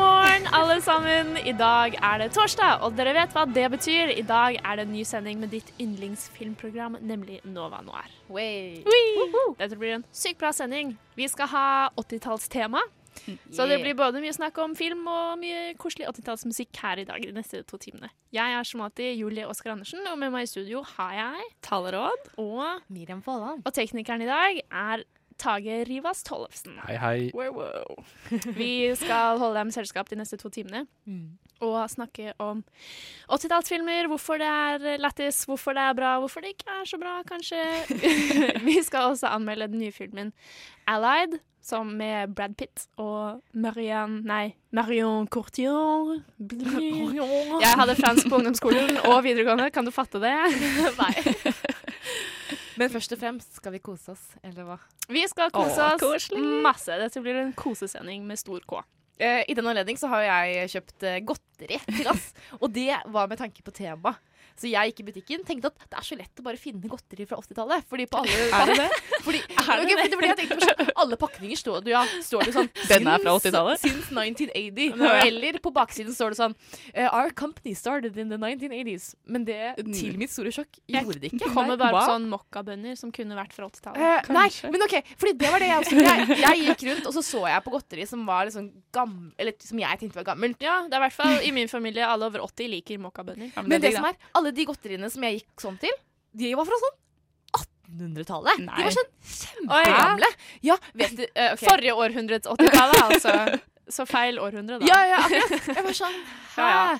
Morgen, alle sammen. I dag er det torsdag, og dere vet hva det betyr. I dag er det en ny sending med ditt yndlingsfilmprogram, nemlig Nova Noir. Way. Whee! Dette blir en sykt bra sending. Vi skal ha 80-tallstema. Så det blir både mye snakk om film og mye koselig 80-tallsmusikk her i dag de neste to timene. Jeg er som alltid Julie Oskar Andersen, og med meg i studio har jeg Taleråd. Og, Miriam Folland. og teknikeren i dag er Tage Rivas Tollefsen. Hei, hei. Wow, wow. Vi skal holde dem selskap de neste to timene. Og snakke om 80-tallsfilmer, hvorfor det er lættis, hvorfor det er bra, hvorfor det ikke er så bra, kanskje. Vi skal også anmelde den nye filmen Allied, som med Brad Pitt og Marianne Nei, Marion Courtier. Jeg hadde fransk på ungdomsskolen og videregående, kan du fatte det? Nei. Men først og fremst skal vi kose oss, eller hva? Vi skal kose Åh, oss koselig. masse. Dette blir en kosesending med stor K. Eh, I den anledning så har jeg kjøpt eh, godteri til oss, og det var med tanke på tema. Så jeg gikk i butikken tenkte at det er så lett å bare finne godteri fra 80-tallet. Fordi på alle Er det det? Fordi, det okay, det? fordi jeg tenkte på. Alle pakninger står det, ja, står det sånn Den er fra 80-tallet? Since 1980. Ja. Eller på baksiden står det sånn eh, Our company started in the 1980s. Men det, til mitt store sjokk, gjorde det ikke. Det kommer bare på sånn mokkabønner som kunne vært fra 80-tallet. Uh, nei, men OK. Fordi det var det jeg også jeg, jeg gikk rundt, og så så jeg på godteri som var liksom gammel Eller som jeg tenkte var gammelt. Ja, det er i hvert fall i min familie alle over 80 liker mokkabønner. Ja, Men det det som er, alle de godteriene som jeg gikk sånn til, de var fra sånn 1800-tallet. De var sånn kjempegamle. Ja, vet du uh, okay. Forrige århundrets 80-tallet, altså. Så feil århundre, da. Ja, ja, akkurat. Jeg var sånn Hæ? Ja, ja.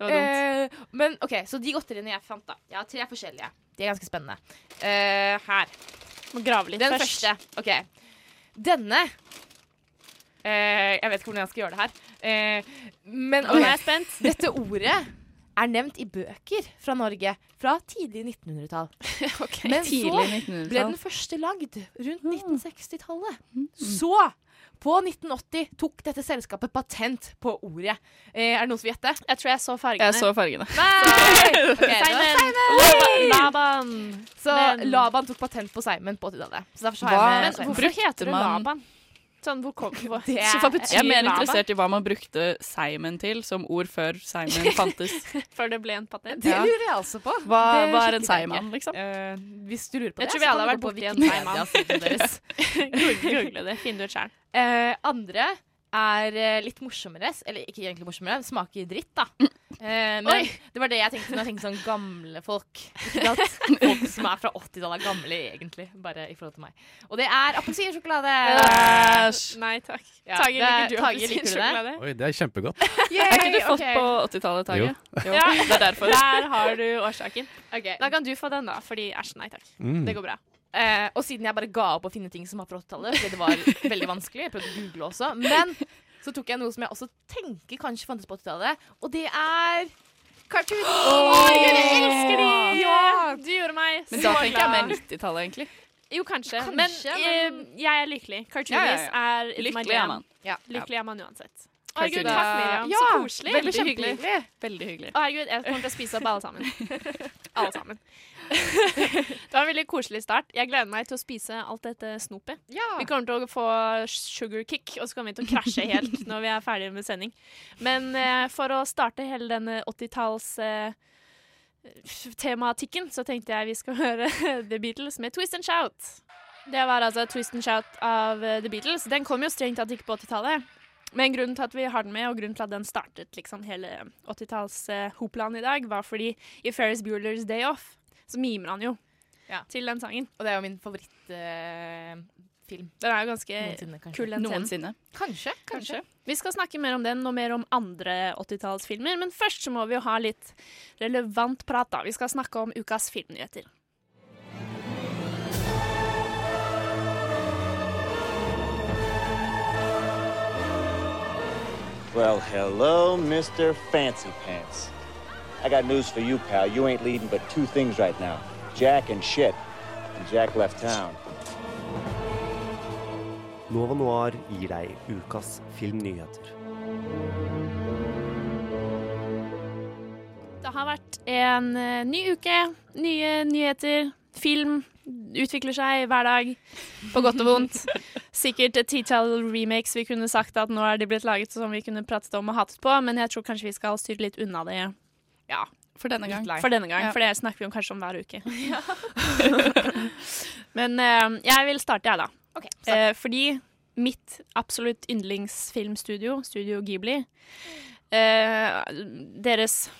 Det var dumt. Eh, men OK, så de godteriene jeg fant, da. Jeg har tre forskjellige. De er ganske spennende. Eh, her. Må grave litt Den først. første. OK. Denne eh, Jeg vet ikke hvordan jeg skal gjøre det her. Eh, men Nå er jeg spent. Dette ordet er nevnt i bøker fra Norge fra tidlig 1900-tall. Men så Tidlig ble 1900-tall. den første lagd rundt 1960-tallet. Så, på 1980, tok dette selskapet patent på ordet. Eh, er det noen som vil gjette? Jeg tror jeg så fargene. Jeg så fargene. Nei! Okay, Simon! Laban! Så Men- Laban tok patent på Simon på 80-tallet. Så derfor så har Hva- jeg med Men Simon. hvorfor heter man- Laban? Sånn, hvor kom hvor, Det Hva betyr Jeg er mer interessert i hva man brukte Simon til som ord før Simon fantes. Før det ble en patent? Det Ja. lurer jeg altså på. Hva, hva er en Simon, liksom? Uh, hvis du lurer på Jeg det, tror vi alle har vært borti en. Google, google det. Finn det ut sjøl. Eh, andre er eh, litt morsommere. Eller ikke egentlig morsommere, smaker dritt, da. Eh, men Oi. det var det jeg tenkte når jeg tenkte sånn gamle folk. Ikke at folk som er fra 80-tallet er gamle, egentlig. Bare i forhold til meg. Og det er appelsinsjokolade. Æsj! Nei takk. Ja, Tage, liker du appelsinsjokolade? Oi, det er kjempegodt. Yay, Er ikke du fått okay. på 80-tallet, Tage? Jo. Jo. Ja. Det er derfor. Der har du årsaken. Okay. Da kan du få den, da. Fordi æsj, nei takk. Mm. Det går bra. Eh, og siden jeg bare ga opp å finne ting som var fra 80-tallet, fordi det var veldig vanskelig, jeg prøvde å google også, men så tok jeg noe som jeg også tenker kanskje fantes på 80-tallet, og det er cartoons. Oh! jeg elsker de! Ja. Du gjorde meg Men da tenker jeg mer glad. 90-tallet, egentlig. Jo, kanskje. Kanskje, men, men- eh, jeg er lykkelig. Cartoonies Ja, ja, er Lykkelig er man. Ja. Lykkelig er man uansett. Herregud, takk, Miriam. Ja, så koselig. Veldig Veldig hyggelig. Veldig hyggelig. Herregud, jeg kommer til å spise opp alle sammen. alle sammen. det var en veldig koselig start. Jeg gleder meg til å spise alt dette snopet. Ja. Vi kommer til å få sugar kick, og så kommer vi til å krasje helt når vi er ferdige med sending. Men eh, for å starte hele denne 80-talls eh, tematikken, så tenkte jeg vi skal høre The Beatles med Twist and Shout. Det var altså Twist and Shout av eh, The Beatles. Den kom jo strengt tatt ikke på 80-tallet. Men grunnen til at vi har den med, og grunnen til at den startet liksom hele 80-talls-hoplanen i dag, var fordi i Ferris Bueller's Day Off så mimer han jo Ja. til den sangen. Og det er jo min favorittfilm. Uh, Den er jo ganske noensinne, kanskje. kul, den scenen. Noensinne. Kanskje, kanskje. Kanskje. Vi skal snakke mer om den og mer om andre 80-tallsfilmer, men først så må vi jo ha litt relevant prat, da. Vi skal snakke om ukas filmnyheter. Well, hello, Mr. Fancy Pants. I got news for you, pal. You ain't leading but two things right now Jack and shit. And Jack left town. Nova Noir gir deg ukas filmnyheter. Det har vært en eh, ny uke, nye nyheter, film utvikler seg hver dag, på godt og vondt. Sikkert et titall remakes vi kunne sagt at nå er de blitt laget som vi kunne pratet om og hatet på, men jeg tror kanskje vi skal styre litt unna det. Ja, For denne gang. for denne gang, Ja. for det snakker vi om kanskje om hver uke. Men uh, jeg vil starte, jeg, da. Eh, fordi mitt absolutt yndlingsfilmstudio, Studio Ghibli, uh, deres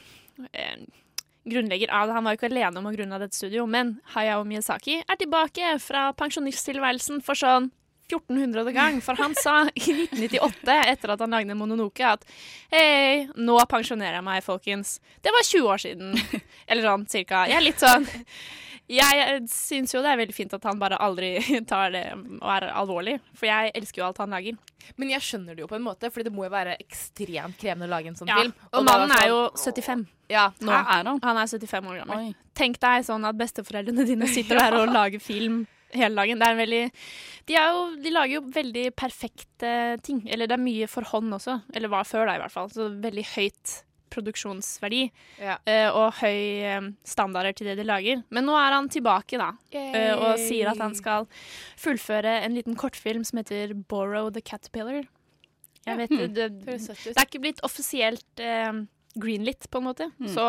grunnlegger av det. Han var ikke alene om å grunne dette studio, men Hayao Miyazaki er tilbake fra pensjonisttilværelsen for sånn 1400. gang. For han sa i 1998, etter at han lagde Mononoke, at hei, nå pensjonerer jeg meg, folkens. Det var 20 år siden. Eller sånn cirka. Jeg er litt sånn jeg syns jo det er veldig fint at han bare aldri tar det og er alvorlig, for jeg elsker jo alt han lager. Men jeg skjønner det jo på en måte, for det må jo være ekstremt krevende å lage en sånn Ja, film. Og og mannen er jo sånn- 75 Ja, nå. Er han? Han er 75 år gammel. Oi. Tenk deg sånn at besteforeldrene dine sitter der og lager film hele dagen. Det er en veldig de, er jo, de lager jo veldig perfekte ting. Eller det er mye for hånd også. Eller var før da, i hvert fall. Så veldig høyt produksjonsverdi. Ja. eh, og høy eh, standarder til det de lager. Men nå er han tilbake, da. eh, og sier at han skal fullføre en liten kortfilm som heter 'Borrow the Caterpillar'. Jeg vet, det, det, ut. det er ikke blitt offisielt eh, greenlit, på en måte. Mm. Så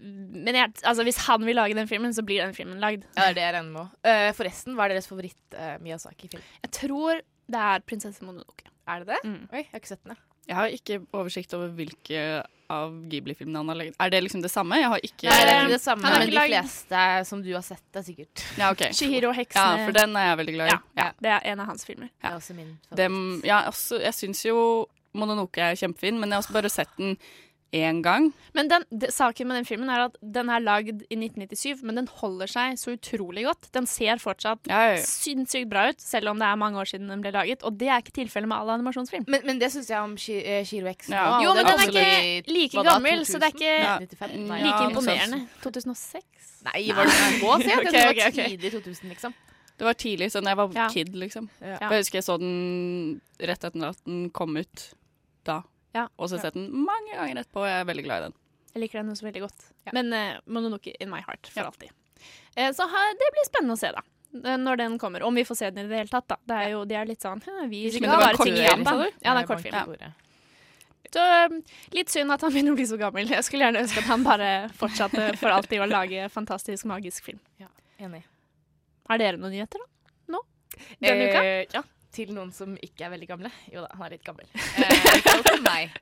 Men jeg, altså, hvis han vil lage den filmen, så blir den filmen lagd. Ja, det er det jeg regner med òg. Eh, forresten, hva er deres favoritt-Miyazaki-film? Jeg tror det er 'Prinsesse Mononoke'. er det det? Mm. Oi, jeg har ikke sett den, jeg. Jeg har ikke oversikt over hvilke av Ghibli-filmene han har laget. Er det liksom det samme? Jeg har ikke Nei, det er ikke det samme, men de fleste som du har sett, er sikkert Ja, ok. Shihiro Heksene. Ja, for den er jeg veldig glad i. Ja, ja, det er en av hans filmer. Det er også min favoritt. Dem, ja, også, jeg syns jo Mononoke er kjempefin, men jeg har også bare sett den én gang. Men den, det, saken med den filmen er at den er lagd i 1997, men den holder seg så utrolig godt. Den ser fortsatt Ja, ja, ja. sinnssykt bra ut, selv om det er mange år siden den ble laget. Og det er ikke tilfellet med all animasjonsfilm. Men, men det syns jeg om eh, Shiro X. Ja. Jo, men den er ikke like gammel, så det er ikke Ja. 95? Nei, ja, like imponerende. 2006? Nei, var det så sent? Jeg det var ok. tidlig 2000, liksom. Det var tidlig, sånn jeg var Ja. kid, liksom. Ja. Jeg husker jeg så den rett etter at den kom ut. Ja. Og så har jeg sett den mange ganger etterpå, og jeg er veldig glad i den. Jeg liker den også veldig godt. Ja. Men uh, Mononoke in my heart for Ja. alltid. Uh, så ha, det blir spennende å se, da. eh, Når den kommer. Om vi får se den i det hele tatt, da. Det er jo, de er litt sånn Vi var bare ting igjen, sa du? Ja, det er kortfilm. Ja. Så litt synd at han begynner å bli så gammel. Jeg skulle gjerne ønske at han bare fortsatte for alltid å lage fantastisk, magisk film. Ja, Enig. Har dere noen nyheter, da? Nå? Denne uka? Eh, ja. Til noen som ikke er veldig gamle. Jo da, han er litt gammel. Eh.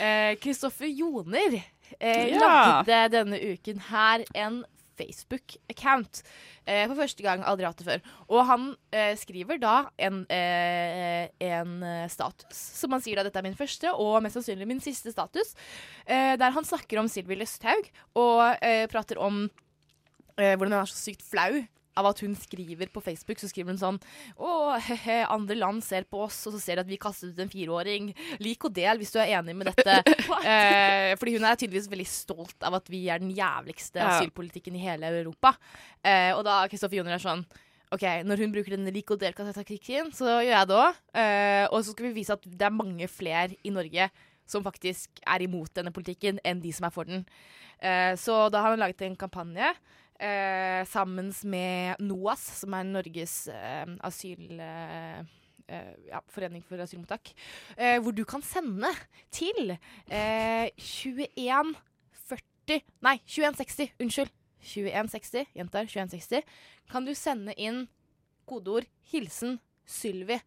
Eh, Kristoffer Joner eh, Ja. lagde denne uken her en Facebook-account. Eh, for første gang, aldri hatt det før. Og han eh, skriver da en, eh, en eh, status, som han sier da dette er min første og mest sannsynlig min siste status, eh, der han snakker om Sylvi Lysthaug og eh, prater om eh, hvordan hun er så sykt flau av at hun skriver på Facebook, så skriver hun sånn Å, he-he, andre land ser på oss, og så ser de at vi kastet ut en fireåring. Lik og del hvis du er enig med dette. eh, fordi hun er tydeligvis veldig stolt av at vi er den jævligste Ja. asylpolitikken i hele Europa. Eh, og da Kristoffer Joner er sånn OK, når hun bruker den lik og del-taktikken, så gjør jeg det òg. Eh, og så skal vi vise at det er mange flere i Norge som faktisk er imot denne politikken, enn de som er for den. Eh, så da har hun laget en kampanje eh, sammen med NOAS, som er Norges eh, asyl... Eh, eh, ja, Forening for asylmottak. Eh, hvor du kan sende til eh, 2140 Nei, 2160. Unnskyld. 2160. Gjentar 2160. Kan du sende inn kodeord 'hilsen Sylvi'.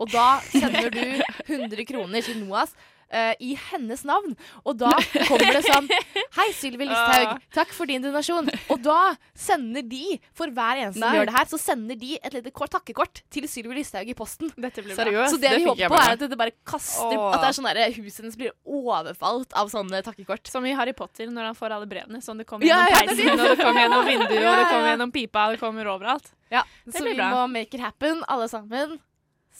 Og da sender du 100 kroner til NOAS eh, i hennes navn. Og da kommer det sånn Hei, Sylvi Listhaug. Takk for din donasjon. Og da sender de, for hver eneste som gjør det her, så sender de et lite kort takkekort til Sylvi Listhaug i posten. Dette blir Seriøst? Så det, Det vi håper på, er at det bare kaster Åh. At det er sånn der, huset hennes blir overfalt av sånne takkekort. Som i Harry Potter når han får alle brevene. Sånn det kommer gjennom ja, er peisen, og det kommer gjennom vinduet, og det kommer gjennom pipa, og det kommer overalt. Ja, Det så blir vi bra. må make it happen, alle sammen.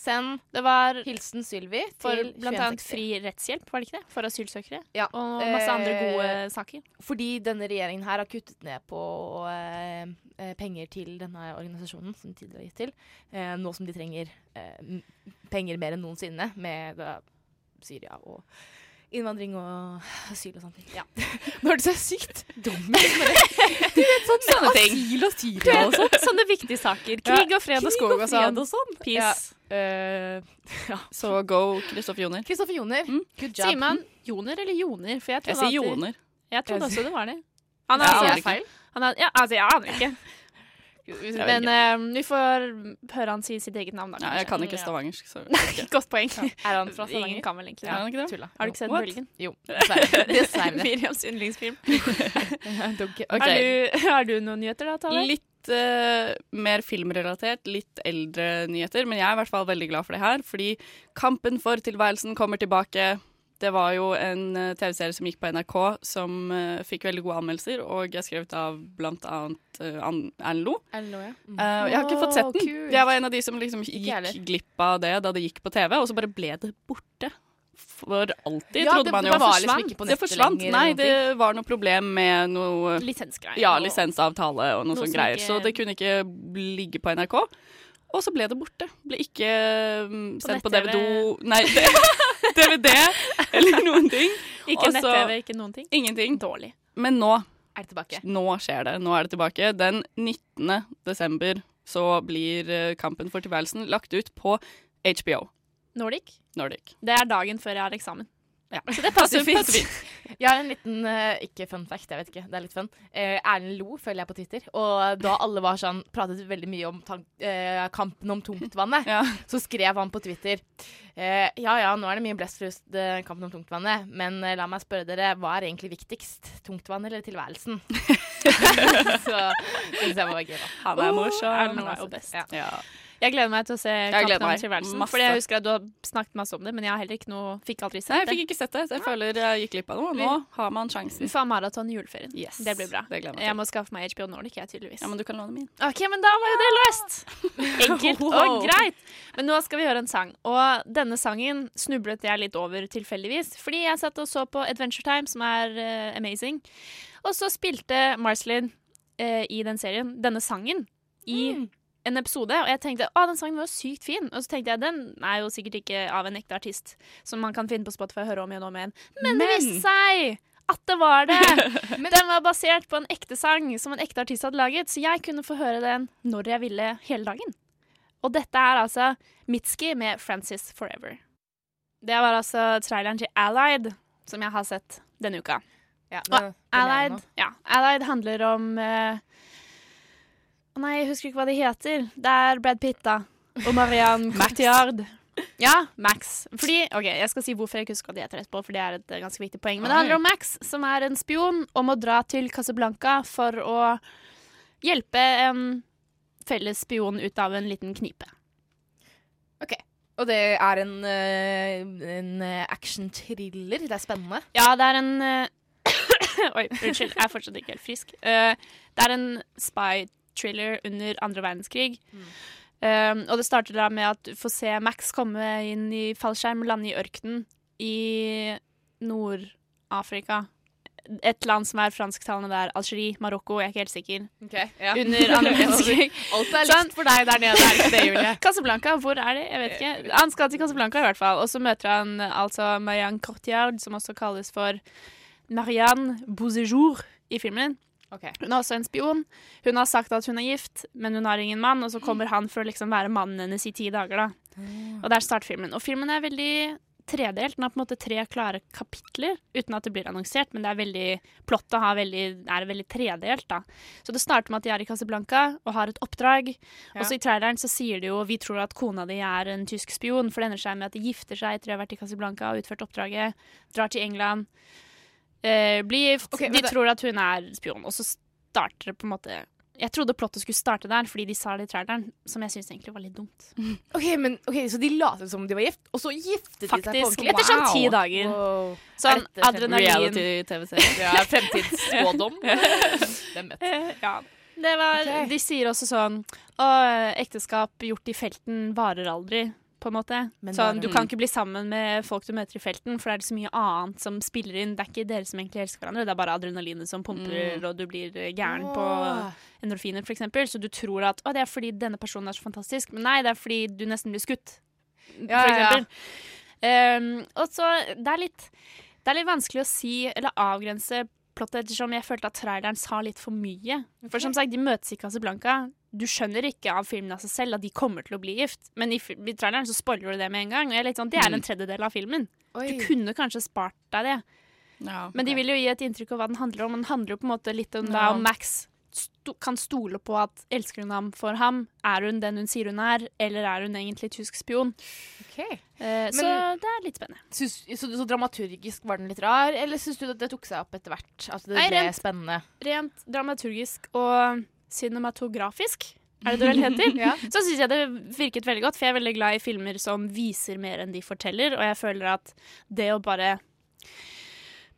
Send Det var hilsen Sylvi for blant annet fri rettshjelp, var det ikke det? For asylsøkere. Ja. Og masse andre Eh, gode saker. Fordi denne regjeringen her har kuttet ned på eh, eh, penger til denne organisasjonen som de tidligere har gitt til. Eh, nå som de trenger eh, penger mer enn noensinne med da, Syria og innvandring og asyl og sånne ting. Ja. Nå hørtes jeg sykt dum ut. Sånn Sånne ting. asyl og Syria og sånn. Sånne viktige saker. Krig og fred og Krig skog og sånn. og sånn. Peace. Ja. Uh, ja. Så go Kristoffer Joner. Kristoffer Joner, good job. Sier man joner eller joner? For jeg, Jeg sier joner. Jeg trodde også det var det. Han Jeg er, aner sier ikke. feil. Han er, ja, altså, jeg aner ikke. Men eh, vi får høre han si sitt eget navn, da. Ja, jeg kan ikke stavangersk, så Godt poeng. Er han fra Ingen kan vel egentlig det? Tulla. Har du ikke sett What? Bølgen? Jo, dessverre. Miriams yndlingsfilm. okay. Har, du, har du noen nyheter, da, Tale? Litt eh, mer filmrelatert, litt eldre nyheter, men jeg er i hvert fall veldig glad for det her, fordi Kampen for tilværelsen kommer tilbake. Det var jo en eh, TV-serie som gikk på NRK som uh, fikk veldig gode anmeldelser, og er skrevet av blant annet uh, Erlend Lo. Ja. Mm. Uh, jeg har ikke fått sett den. kult. Jeg var en av de som liksom gikk glipp av det da det gikk på TV, og så bare ble det borte. For alltid, Ja, trodde det- man det var liksom ikke på det forsvant. lenger Nei, det var noe problem med noe Lisensgreier. ja, lisensavtale og noe Noe sånne greier. ikke- Så det kunne ikke ligge på NRK. Og så ble det borte. Ble ikke um, sendt på nett-TV. DVD Nei, DVD eller noen ting. Ikke nett-TV, ikke noen ting. Ingenting. Dårlig. Men nå, Er det tilbake? nå skjer det. Nå er det tilbake. Den 19. desember så blir eh, Kampen for tilværelsen lagt ut på HBO Nordic. Nordic. Det er dagen før jeg har eksamen. Ja. Så det passer fint. Jeg har en liten uh, Ikke fun fact, jeg vet ikke. Det er litt fun. Uh, Erlend Lo følger jeg på Twitter. Og da alle var sånn pratet veldig mye om tank, uh, kampen om tungtvannet, Ja. så skrev han på Twitter Ja ja, nå er det mye blest eh, kampen om tungtvannet, men la meg spørre dere, hva er egentlig viktigst? Tungtvannet eller tilværelsen? så det synes jeg var gøy, da. Han er morsom. Erlend er jo best. Ja. Ja. Jeg gleder meg til å se Kampen om tilværelsen. Fordi jeg husker at du har snakket masse om det, men jeg har heller ikke noe Fikk aldri Nei, sett jeg fikk ikke sett det. Så jeg føler jeg gikk glipp av noe. Nå har man Vi sjansen. får ha maraton i juleferien. Yes, Det blir bra. det jeg til. Jeg må skaffe meg HBO Nordic, jeg, tydeligvis. Ja, men du kan låne min. OK, men da var jo det løst! Enkelt og greit. Men nå skal vi høre en sang, og denne sangen snublet jeg litt over tilfeldigvis. Fordi jeg satt og så på Adventure Time, som er uh, amazing. Og så spilte Marcelin uh, i den serien denne sangen i en episode, og jeg tenkte å, den sangen var jo sykt fin. Og så tenkte jeg den er jo sikkert ikke av en ekte artist som man kan finne på Spotify og høre om igjen og om igjen. Men, det viste seg at det var det! den var basert på en ekte sang som en ekte artist hadde laget, så jeg kunne få høre den når jeg ville hele dagen. Og dette er altså Mitski med 'Francis Forever'. Det var altså traileren til Allied, som jeg har sett denne uka. Ja, det, det- Allied, ja, Allied handler om Å Nei, jeg husker ikke hva de heter. Det er Brad Pitt, da. Og Marianne Cotillard. Ja, Max. Fordi, ok, Jeg skal si hvorfor jeg ikke husker hva de heter etterpå, for det er et ganske viktig poeng. Men det handler om Max, som er en spion, og må dra til Casablanca for å hjelpe en felles spion ut av en liten knipe. OK. Og det er en, eh, en action-thriller. Det er spennende. Ja, det er en eh, Oi, unnskyld, jeg er fortsatt ikke helt frisk. Eh, det er en spy-thriller under andre verdenskrig. Um, og det starter da med at du får se Max komme inn i fallskjerm, lande i ørkenen i Nord-Afrika. Et land som er fransktalende der. Algerie, Marokko, jeg er ikke helt sikker. ja. Under andre verdenskrig. Alt er Sånn. likt for deg der nede, er ikke det, Julie? Casablanca, hvor er det? Jeg vet ikke. Han skal til Casablanca i hvert fall. Og så møter han altså Marianne Cortiard, som også kalles for Marianne Bouzejour i filmen. Ok. Hun er også en spion. Hun har sagt at hun er gift, men hun har ingen mann, og så kommer han for å liksom være mannen hennes i ti dager. da. Og der starter filmen. Og filmen er veldig tredelt. Den har på en måte tre klare kapitler, uten at det blir annonsert, men det er veldig, plottet har veldig, er veldig tredelt. da. Så det starter med at de er i Casablanca og har et oppdrag. Og så i traileren så sier de jo vi tror at kona di er en tysk spion, for det ender seg med at de gifter seg etter de har vært i Casablanca og utført oppdraget, drar til England, eh, blir gift. Okay, de tror at hun er spion, og så starter det på en måte Jeg trodde plottet skulle starte der, fordi de sa det i traileren, som jeg syns egentlig var litt dumt. Ok, men, ok, Så de lot som de var gift, og så giftet de seg Faktisk. Etter sånn ti dager. Wow. Sånn adrenalin Reality-TV-serie. Ja, fremtidsspådom. Hvem vet. Eh, ja. Det var, okay. De sier også sånn Å, ekteskap gjort i felten varer aldri. På en måte. Men Sånn, du kan ikke bli sammen med folk du møter i felten, for det er så mye annet som spiller inn. Det er ikke dere som egentlig elsker hverandre, det er bare adrenalinet som pumper, Mm. og du blir eh, gæren oh. på endorfiner, eksempel. Så du tror at å, det er fordi denne personen er så fantastisk, men nei, det er fordi du nesten blir skutt, Ja, for ja, ja. Um, og så, det er litt Det er litt vanskelig å si eller avgrense plottet ettersom jeg følte at traileren sa litt for mye. For som sagt, de møtes i Casablanca. Du skjønner ikke av filmen av seg selv at de kommer til å bli gift, men i, i traileren så spoiler du det med en gang. Og jeg er litt sånn, Det er en tredjedel av filmen. Oi. Du kunne kanskje spart deg det. Ja, Men de vil jo gi et inntrykk av hva den handler om. Den handler jo på en måte litt om Ja. om Max sto kan stole på at elsker hun ham for ham. Er hun den hun sier hun er, eller er hun egentlig tysk spion? Okay. Eh, så det er litt spennende. Synes, så, så dramaturgisk var den litt rar, eller syns du at det tok seg opp etter hvert? At det Nei, ble rent- spennende? Rent dramaturgisk og cinematografisk, er det det vel heter? Ja. Så syns jeg det virket veldig godt, for jeg er veldig glad i filmer som viser mer enn de forteller, og jeg føler at det å bare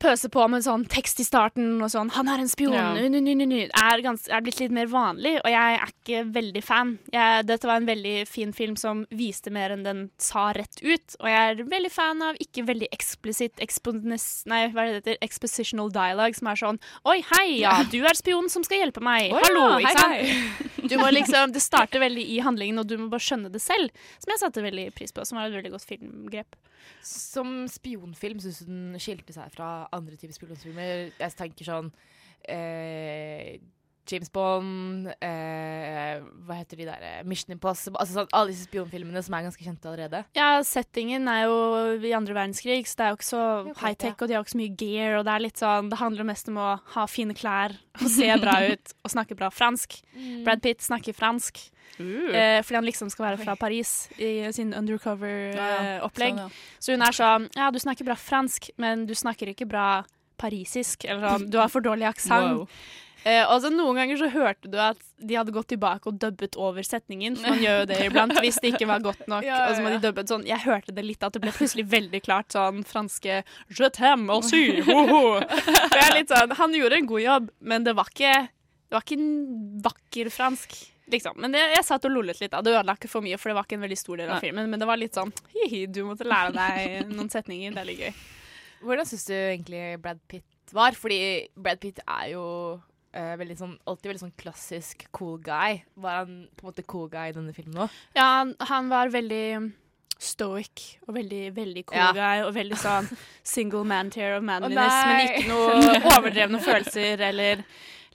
pøse på med sånn tekst i starten og sånn 'Han er en spion', Ja. nu, nu, nu, er, gans, er blitt litt mer vanlig, og jeg er ikke veldig fan. Jeg, dette var en veldig fin film som viste mer enn den sa rett ut, og jeg er veldig fan av ikke veldig eksplisitt nei, hva er det heter, expositional dialogue, som er sånn 'Oi, hei, ja, du er spionen som skal hjelpe meg'. Oi, Hallo, ja, sant? hei, Du må liksom, det starter veldig i handlingen, og du må bare skjønne det selv. Som jeg satte veldig pris på, som var et veldig godt filmgrep. Som spionfilm syns du den skilte seg fra andre typer spionfilmer? Jeg tenker sånn eh, James Bond eh, Hva heter de der? Mission Impossible. Altså sånn, Alle disse spionfilmene som er ganske kjente allerede. Ja, settingen er jo i andre verdenskrig, så det er jo ikke så high-tech, ja. og de har ikke så mye gear, og det er litt sånn Det handler mest om å ha fine klær og se bra ut og snakke bra fransk. Brad Pitt snakker fransk. Eh, fordi han liksom skal være fra Paris i sin Ja, ja. undercover-opplegg. Sånn, ja. Så hun er sånn Ja, du snakker bra fransk, men du snakker ikke bra parisisk. Eller sånn, du har for dårlig aksent. Wow. Eh, og så Noen ganger så hørte du at de hadde gått tilbake og dubbet over setningen. For man gjør jo det iblant hvis det ikke var godt nok. Ja, ja, Og så må de dubbet sånn Jeg hørte det litt, at det ble plutselig veldig klart sånn franske Je t'aime aussi. Og jeg er litt sånn, Han gjorde en god jobb, men det var ikke, det var ikke en vakker fransk. Liksom. Men det, jeg satt og lollet litt. da. Det ødela ikke for mye, for det var ikke en veldig stor del av filmen. Men det var litt sånn Hihi, du måtte lære deg noen setninger. Det er litt gøy. Hvordan syns du egentlig Brad Pitt var? Fordi Brad Pitt er jo eh, veldig sånn, alltid veldig sånn klassisk cool guy. Var han på en måte cool guy i denne filmen òg? Ja, han, han var veldig stoic og veldig, veldig cool Ja. guy. Og veldig sånn single man tear of manliness, oh, men ikke noe overdrevne følelser eller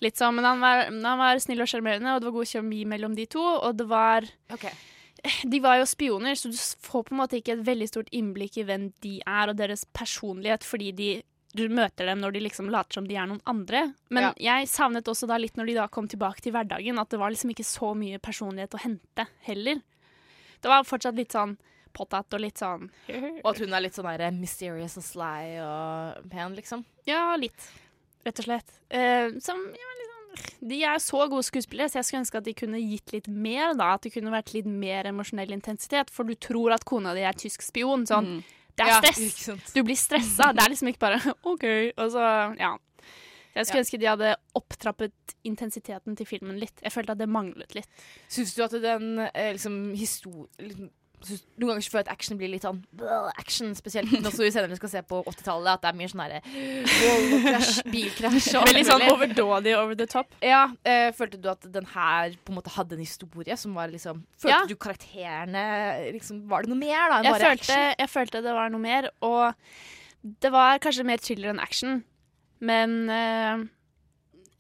litt sånn. Men han var, han var snill og sjarmerende, og det var god kjemi mellom de to. Og det var De var jo spioner, så du får på en måte ikke et veldig stort innblikk i hvem de er og deres personlighet, fordi de du møter dem når de liksom later som de er noen andre. Men jeg savnet også da litt når de da kom tilbake til hverdagen, at det var liksom ikke så mye personlighet å hente heller. Det var fortsatt litt sånn potat og litt sånn Og at hun er litt sånn der mysterious og sly og pen, liksom? Ja, litt. Rett og slett. Eh, som ja, liksom, De er så gode skuespillere, så jeg skulle ønske at de kunne gitt litt mer. da, At det kunne vært litt mer emosjonell intensitet. For du tror at kona di er tysk spion. Sånn. Mm. Det er stress. Ja. Du blir stressa. Det er liksom ikke bare OK. Og så, ja. Jeg skulle Ja. ønske de hadde opptrappet intensiteten til filmen litt. Jeg følte at det manglet litt. Syns du at den eh, liksom histor... Noen ganger føler jeg at action blir litt sånn action, spesielt når vi senere skal se på 80-tallet, at det er mye sånn herre bilkrasj og Veldig sånn overdådig over the top. Ja, eh, Følte du at den her på en måte hadde en historie som var liksom Følte Ja. du karakterene liksom, Var det noe mer da enn Jeg bare følte, action? jeg følte det var noe mer, og det var kanskje mer thriller enn action. Men eh,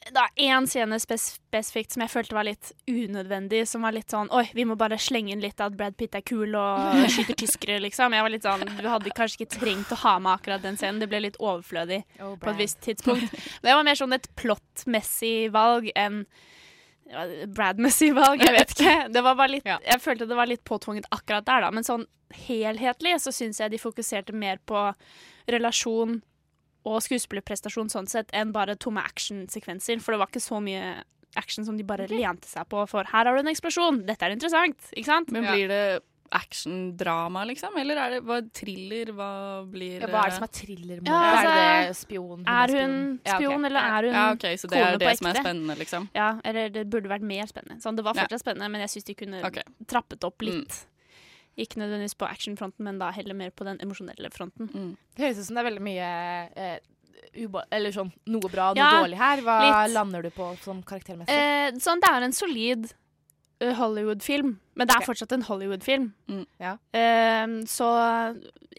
det er én scene spes spesifikt som jeg følte var litt unødvendig. Som var litt sånn Oi, vi må bare slenge inn litt at Brad Pitt er kul og skyter tyskere, liksom. Jeg var litt sånn Du hadde kanskje ikke trengt å ha med akkurat den scenen. Det ble litt overflødig Oh, på et visst tidspunkt. Det var mer sånn et plottmessig valg enn Brad-messig valg, jeg vet ikke. Det var bare litt, Jeg følte det var litt påtvunget akkurat der, da. Men sånn helhetlig så syns jeg de fokuserte mer på relasjon og skuespillerprestasjon sånn sett enn bare tomme actionsekvenser. For det var ikke så mye action som de bare lente seg på for her har du en eksplosjon, dette er interessant, ikke sant? Men blir det action-drama, liksom? Eller er det hva, thriller? Hva blir Ja, hva er det som er thriller? Ja, er det altså, spion? Er hun Ja, okay. eller er hun Ja, ok, så det er det som er spennende, liksom? Ja, eller det burde vært mer spennende. Sånn, det var Ja. spennende, men jeg syns de kunne okay. trappet opp litt Ikke nødvendigvis på actionfronten, men da heller mer på den emosjonelle fronten. Det høres ut som det er veldig mye eh, eller sånn noe bra, noe Ja, dårlig her. Hva litt. lander du på sånn karaktermessig? Eh, sånn, det er en solid eh, Hollywood-film, men det er okay. fortsatt en Hollywood-film. ja. Eh, så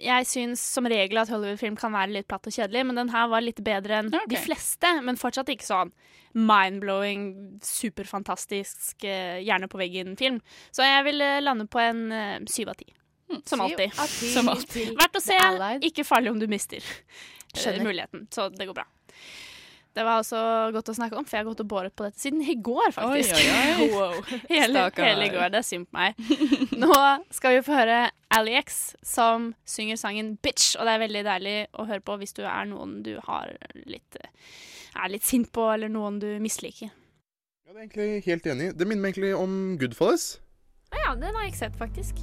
jeg syns som regel at Hollywood-film kan være litt platt og kjedelig, men den her var litt bedre enn de fleste, men fortsatt ikke sånn mind-blowing, superfantastisk, gjerne hjerne på veggen-film. Så jeg vil eh, lande på en eh, syv av ti. Som alltid. Som alltid. Verdt å se. Ikke farlig om du mister eh, Skjønner. muligheten. Så det går bra. Det var også godt å snakke om, for jeg har gått og båret på dette siden i går, faktisk. Oi, oi, oi. wow. hele, hele i går. Det er synd på meg. Nå skal vi få høre Ali X som synger sangen 'Bitch', og det er veldig deilig å høre på hvis du er noen du har litt, er litt sint på, eller noen du misliker. Jeg er egentlig helt enig. Det minner meg egentlig om Goodfellas. Å ja, den har jeg ikke sett, faktisk.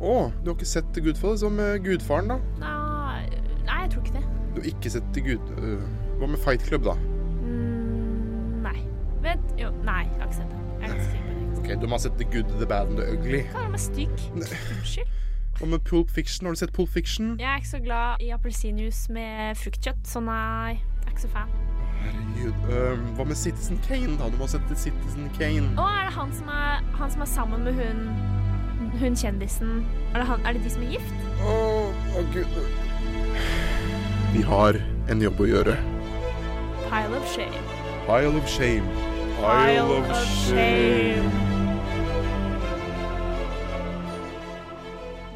Å, du har ikke sett Goodfellas? Hva med Gudfaren, da? Nei, nei jeg tror ikke det. Du har ikke sett Gud... øh, hva med Fight Club, da? Mm, nei. Vent, jo, nei, jeg har ikke sett den. Jeg er ganske sikker på det. Ok, Du må ha sett The Good, The Bad and The Ugly. Hva med stygg. Unnskyld. Hva med Pulp Fiction? Har du sett Pulp Fiction? Jeg er ikke så glad i appelsinjuice med fruktkjøtt, så nei, jeg er ikke så fan. Herregud. Um, hva med Citizen Kane, da? Du må sette Citizen Kane. Å, er det han som er, han som er sammen med hun, hun kjendisen? Er det, han, er det de som er gift? Å, å gud. Vi har en jobb å gjøre. Pile of shame. Pile of shame. Pile, of, shame.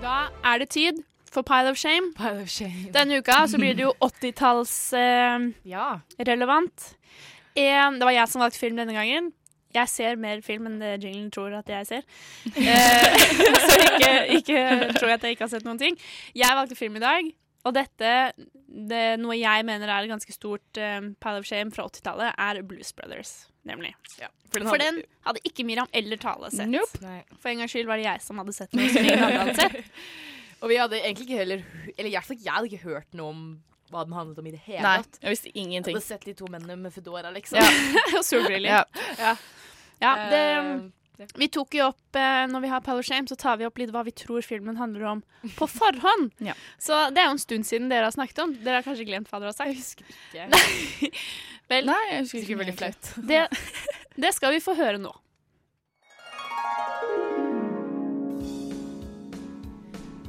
Da er det tid for Pile of Shame. Denne uka så blir det jo 80-talls-relevant. det var jeg som valgte film denne gangen. Jeg ser mer film enn det jinglen tror at jeg ser. Eh, så ikke, ikke tro at jeg ikke har sett noen ting. Jeg valgte film i dag, og dette, det, noe jeg mener er et ganske stort um, pile of shame fra 80-tallet, er Blues Brothers, nemlig. for den for hadde- den hadde ikke Miriam eller Tale sett. Nope. For en gangs skyld var det jeg som hadde sett noe som ingen hadde sett. Og vi hadde egentlig ikke heller Eller ikke jeg hadde ikke hørt noe om hva den handlet om i det hele Nei, tatt. jeg visste ingenting. Jeg hadde sett de to mennene med Foodora, liksom. Ja. Og solbriller. Ja. Ja. Ja, det, Eh, vi tok jo opp eh, Når vi har Power Shame, så tar vi opp litt hva vi tror filmen handler om på forhånd. Ja. Så det er jo en stund siden dere har snakket om. Dere har kanskje glemt hva dere har sagt? Jeg husker ikke. Vel, Nei, jeg husker ikke er veldig flaut. det, det skal vi få høre nå.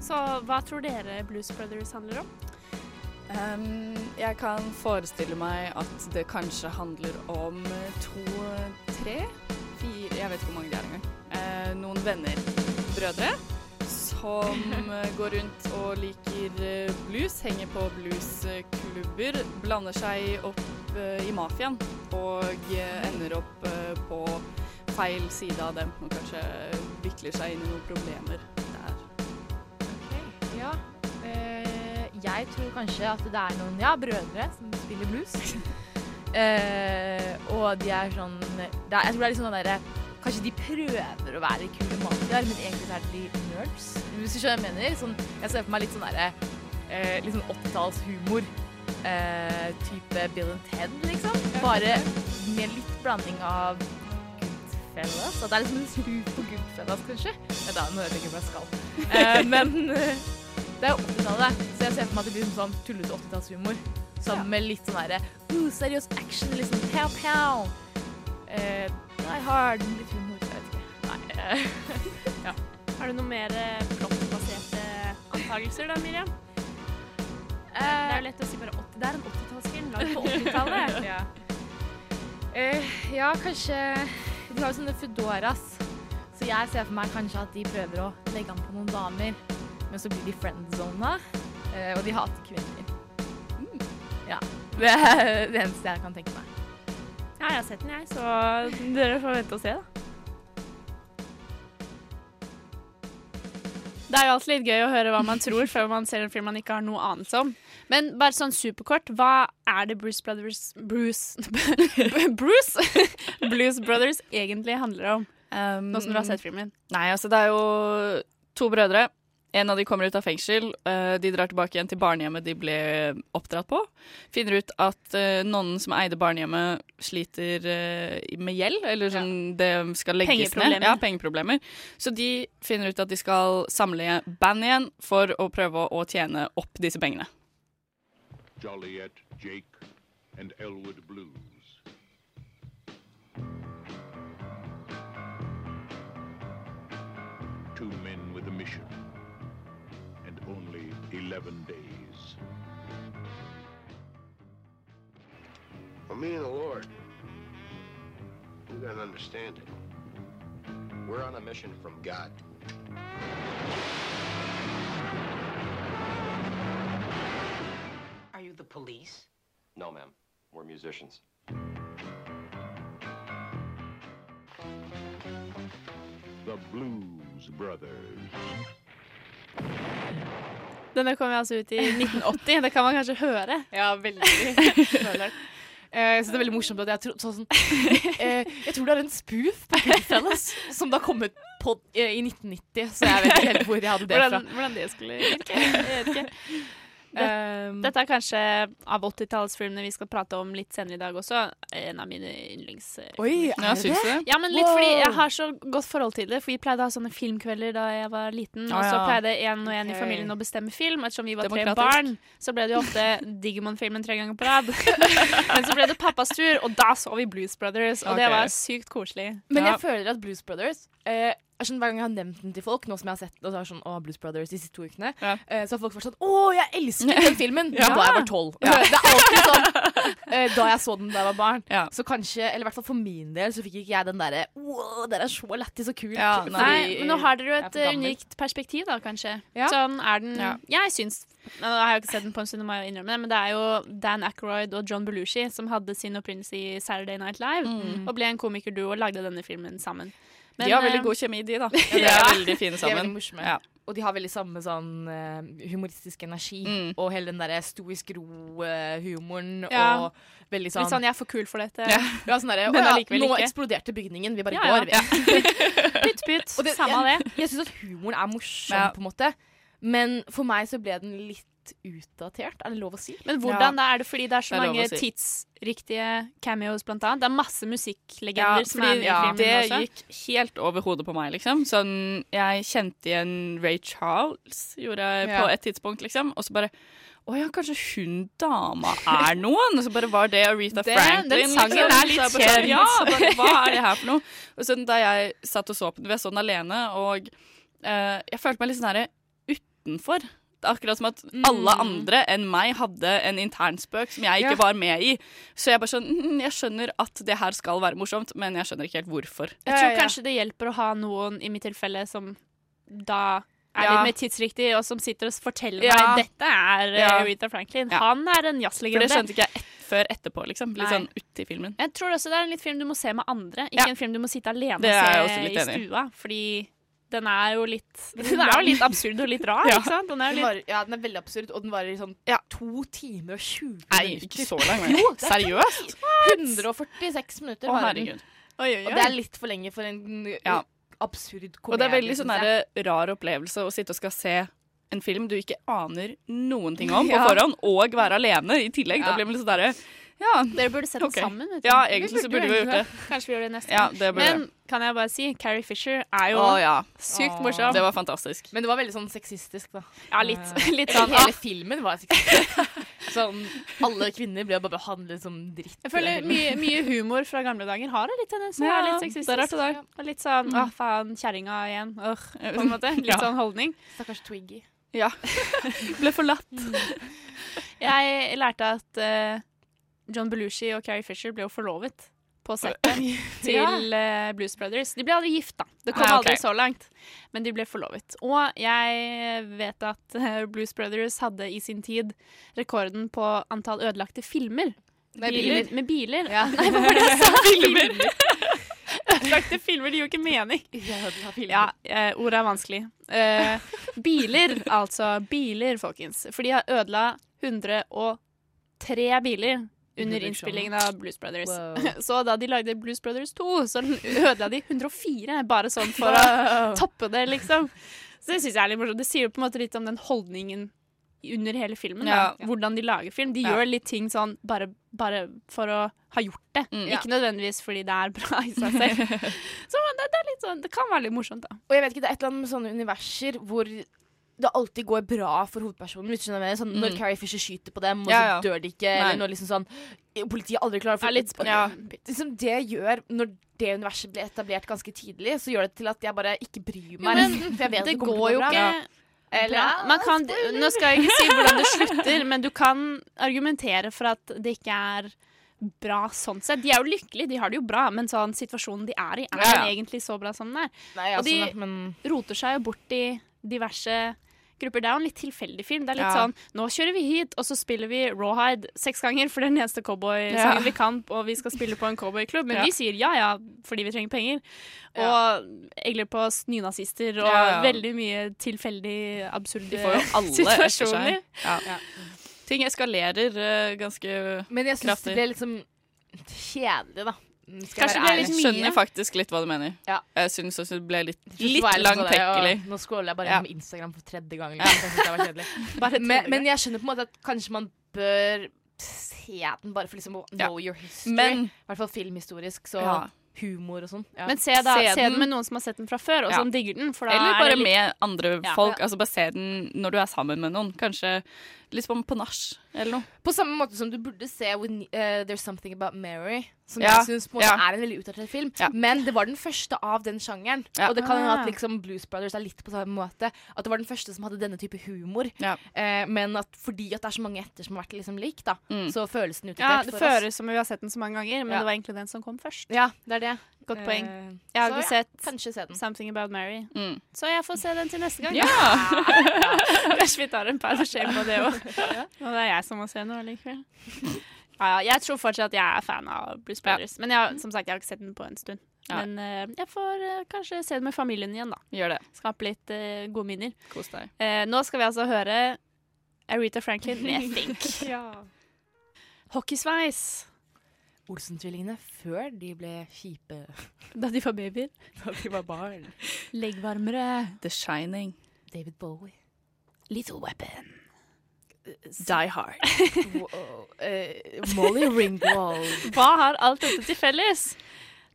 Så hva tror dere Blues Brothers handler om? Um, jeg kan forestille meg at det kanskje handler om eh, to, tre, fire Jeg vet ikke hvor mange det er engang. Uh, noen venner, brødre, som eh, går rundt og liker blues, henger på bluesklubber, blander seg opp i mafiaen og ender opp på feil side av dem og kanskje vikler seg inn i noen problemer jeg tror kanskje at det er noen ja, brødre som spiller blues. uh, og de er sånn er, Jeg tror det er litt sånn derre Kanskje de prøver å være kule mafiaer, men egentlig så er de nerds. Hvis du skjønner hva jeg mener? Sånn, jeg ser for meg litt sånn derre uh, Litt sånn 80-tallshumor. Eh, type Bill and Ted, liksom. Bare med litt blanding av Goodfellas. At det er liksom en slu på Goodfellas, kanskje. Vent da, nå hører jeg jeg skal. Eh, men det er jo 80-tallet, så jeg ser for meg at det blir sånn tullete 80-tallshumor. Sammen med litt sånn derre uh, seriøs action, liksom pow pow. Uh, Die Hard, litt humor, jeg vet ikke. Nei. Uh, ja. Har du noe mer eh, plottbaserte antakelser da, Miriam? det er jo lett å si bare 80. Det er en 80-tallsfilm lagd på 80-tallet. ja. Uh, ja, kanskje De har jo sånne Foodoras, så jeg ser for meg kanskje at de prøver å legge an på noen damer, men så blir de friendzona, eh, og de hater kvinner. Ja. Det er det eneste jeg kan tenke meg. Ja, jeg har sett den, jeg, så dere får vente og se, da. Det er jo alltid litt gøy å høre hva man tror før man ser en film man ikke har noe anelse om. Men bare sånn superkort, hva er det Bruce Brothers Bruce Bruce? Blues Brothers egentlig handler om? Um, Nå som du har sett filmen. Nei, altså det er jo to brødre. En av de kommer ut av fengsel. eh, de drar tilbake igjen til barnehjemmet de ble oppdratt på. Finner ut at uh, nonnen som eide barnehjemmet, sliter eh, med gjeld. Eller sånn det skal legges ned. Ja, pengeproblemer. Så de finner ut at de skal samle band igjen for å prøve å tjene opp disse pengene. Joliet, Jake, and Elwood Blues. 11 days. Well, me and the Lord, we got an understanding. We're on a mission from God. Are you the police? No, ma'am. We're musicians. The Blues Brothers. Denne kom altså ut i 1980. Det kan man kanskje høre. Ja, veldig. Eh, så det er veldig morsomt at jeg tror sånn, eh, Jeg tror det er en spoof på Goodfellas som da kom ut på, eh, i 1990, så jeg vet ikke helt hvor jeg hadde det fra. Hvordan, hvordan det skulle virke. Jeg vet ikke. Det, dette er kanskje av 80-tallsfilmene vi skal prate om litt senere i dag også. En av mine yndlings... Oi, er Ja, det? Ja, men litt Wow. fordi jeg har så godt forhold til det. For vi pleide å ha sånne filmkvelder da jeg var liten. Ah, og så pleide en og en i familien å bestemme film. Ettersom vi var tre barn, så ble det jo ofte Digimon-filmen tre ganger på rad. men så ble det pappas tur, og da så vi Blues Brothers. Og det var sykt koselig. Men Ja. jeg føler at Blues Brothers eh, sånn, Hver gang jeg har nevnt den til folk, nå som jeg har sett og så er sånn, å, Blues Brothers de siste to ukene, Ja. uh, så har folk vært sånn Å, jeg elsker den filmen! Ja. Da jeg var tolv. Det er alltid sånn Uh, da jeg så den da jeg var barn. Ja. Så kanskje, eller i hvert fall for min del, så fikk ikke jeg den derre Wow, dere er så lættis og kult. Ja, fordi Nei, men nå har dere jo et unikt perspektiv, da, kanskje. Ja. Sånn er den Ja. Jeg syns Nå har jeg jo ikke sett den på en stund, må jeg innrømme det, men det er jo Dan Ackroyd og John Belushi som hadde sin opprinnelse i Saturday Night Live, Mm. og ble en komikerduo og lagde denne filmen sammen. Men, de har veldig eh, god kjemi, de, da. De er veldig fine De er sammen. veldig. Ja. Og de har veldig samme sånn eh, humoristisk energi. Mm. Og hele den derre stoisk ro-humoren Ja. og veldig sånn Litt sånn 'jeg er for kul for dette'. Ja. Ja, sånn der, Men «Å ja, allikevel Nå eksploderte bygningen, vi bare Ja, ja. går, vi. Pytt, pytt. Samme av det. Jeg syns at humoren er morsom, Ja. på en måte. Men for meg så ble den litt utdatert. Er det lov å si? Men hvordan da? Er det fordi det er så Det er mange si. tidsriktige cameos, blant annet? Det er masse Ja, musikklegender som er med i ja, filmen det også. gikk helt over hodet på meg, liksom. Sånn, jeg kjente igjen Ray Charles, gjorde jeg på et tidspunkt, liksom. Og så bare Å ja, kanskje hun dama er noen? Og så bare var det Aretha Det- Franklin. den sangen liksom. er litt sånn, kjent. Ja, bare, hva er det her for noe? Og så da jeg satt og så på den, vi så den alene, og eh, jeg følte meg litt sånn herre utenfor. Akkurat som at alle andre enn meg hadde en internspøk som jeg ikke Ja. var med i. Så jeg bare sånn mm, Jeg skjønner at det her skal være morsomt, men jeg skjønner ikke helt hvorfor. Jeg tror kanskje det hjelper å ha noen, i mitt tilfelle, som da er Ja. litt mer tidsriktig, og som sitter og forteller Ja. meg dette er eh, Ja. Aretha Franklin. Ja. Han er en For det skjønte ikke jeg et, før etterpå, liksom. Litt Nei. sånn uti filmen. Jeg tror også det er en litt film du må se med andre, ikke Ja. en film du må sitte alene og se i. stua. Fordi den er jo litt Den er jo litt absurd og litt rar, Ja. ikke sant? Den er Den, var, ja, den er veldig absurd, og den varer i sånn to timer og 20 Nei, ikke så lenge. Jo, er Seriøst? 146 minutter Å, varer den. herregud. Oi, oi, Og det er litt for lenge for en Ja. absurd komedie. Og det er veldig sånn der rar opplevelse å sitte og skal se en film du ikke aner noen ting om på Ja. forhånd, og være alene i tillegg. Da blir man litt sånn derre Ja. Dere burde sett den Ok. sammen. Vet du. Ja, egentlig så burde vi gjort det. Kanskje vi gjør det neste Ja, gang. Men kan jeg bare si, Carrie Fisher er jo Å ja. sykt Åh. morsom. Det var fantastisk. Men det var veldig sånn sexistisk, da. Ja, litt, litt sånn hele filmen var sexistisk. sånn, alle kvinner ble bare behandlet som dritt. Jeg føler mye, mye humor fra gamle dager har det litt tendens til å være litt sexistisk. det er rart det der. Og litt sånn Mm. 'å, faen, kjerringa igjen', øh, på en måte. Litt Ja. sånn holdning. Stakkars Twiggy. Ja. Ble forlatt. Jeg lærte at eh, John Belushi og Carrie Fisher ble jo forlovet på settet til eh, Blues Brothers. De ble aldri gift, da. Det kom Ah, okay. aldri så langt. Men de ble forlovet. Og jeg vet at eh, Blues Brothers hadde i sin tid rekorden på antall ødelagte filmer. Med biler? Med biler. Ja. Nei, hva var det jeg sa? Filmer. Ødelagte filmer, det gir jo ikke mening. Ja. Ja, eh, ordet er vanskelig. Eh, biler, altså. Biler, folkens. For de har ødela 103 biler under innspillingen av Blues Brothers. Wow. Så da de lagde Blues Brothers 2, så ødela de 104, bare sånn for å toppe det, liksom. Så det synes jeg er litt morsomt. Det sier jo på en måte litt om den holdningen under hele filmen. Ja. Da. Hvordan de lager film. De Ja. gjør litt ting sånn bare, bare for å ha gjort det. Mm. Ikke nødvendigvis fordi det er bra i seg selv. Så det, det er litt sånn Det kan være litt morsomt, da. Og jeg vet ikke, det er et eller annet med sånne universer hvor det alltid går bra for hovedpersonen. Hvis du skjønner jeg. Sånn, Når Mm. Carrie Fisher skyter på dem, og Ja, så ja. dør de ikke. Nei. Eller når liksom sånn Politiet aldri klarer å få litt Ja. liksom Det gjør Når det universet ble etablert ganske tidlig, så gjør det til at jeg bare ikke bryr Jo, meg. men for jeg vet det, det går jo bra. ikke Eller, bra. Man kan, nå skal jeg ikke si hvordan det slutter, men du kan argumentere for at det ikke er bra sånn sett. De er jo lykkelige, de har det jo bra, men sånn situasjonen de er i, er Ja, ja. egentlig så bra som den er? Nei, Og altså, de men roter seg jo bort i diverse grupper. Det er jo en litt tilfeldig film. Det er litt Ja. sånn Nå kjører vi hit, og så spiller vi Rawhide seks ganger, for det er den eneste cowboysangen Ja. vi kan, og vi skal spille på en cowboyklubb. Men Ja. vi sier ja ja, fordi vi trenger penger. Ja. Og egler på nynazister og Ja, ja. veldig mye tilfeldig absurde situasjoner. Ting eskalerer uh, ganske Men jeg syns Kraftig. det ble liksom kjedelig, da. Mm, Skal jeg Kanskje være det ble litt mye. Skjønner faktisk litt hva du mener. Ja. Jeg syns også det ble litt, litt jeg langtekkelig. Nå scroller jeg bare Ja. Instagram for tredje gang. Liksom. Jeg. Bare men, tredje men jeg skjønner på en måte at kanskje man bør se den bare for liksom å Ja. know your history. Men- I hvert fall filmhistorisk. Så Ja. humor og sånn. Ja. Men se, da, Se se den den. med noen som har sett den fra før, og Ja. som digger den. For da Eller er bare litt med andre folk. Ja. Altså bare se den når du er sammen med noen. Kanskje litt som på nach eller noe. På samme måte som du burde se When, uh, There's Something About Mary, som Ja, jeg syns ja. er en veldig utdatert film. Ja. Men det var den første av den sjangeren. Ja. Og det kan hende Ah. at liksom Blues Brothers er litt på samme måte. At det var den første som hadde denne type humor. Ja. Eh, men at fordi at det er så mange etter som har vært liksom lik, da, Mm. så føles den Ja, utdatert det for oss. føles som vi har sett den så mange ganger, men Ja. det var egentlig den som kom først. Ja, det er det. Godt Eh, poeng. Jeg har så ikke ja, sett se den. Something About Mary, Mm. så jeg får se den til neste gang. Ja! Kanskje vi tar en par ser på det òg. Og det er jeg som må se noe likevel. Ja, ja, jeg tror fortsatt at jeg er fan av Bruce Ja. Brothers. Men jeg, som sagt, jeg har ikke sett den på en stund. Ja. Men uh, jeg får uh, kanskje se den med familien igjen, da. Gjør det. Skape litt uh, gode minner. Kos deg. Eh, nå skal vi altså høre Aretha Franklin med Think. Hockeysveis. Olsen-tvillingene før de ble kjipe Da de var babyer. da de var barn. Leggvarmere. The Shining. David Bowie. Little Weapon. Die Hard. Wow. Uh, Molly Ringwald. Hva har alt dette til felles?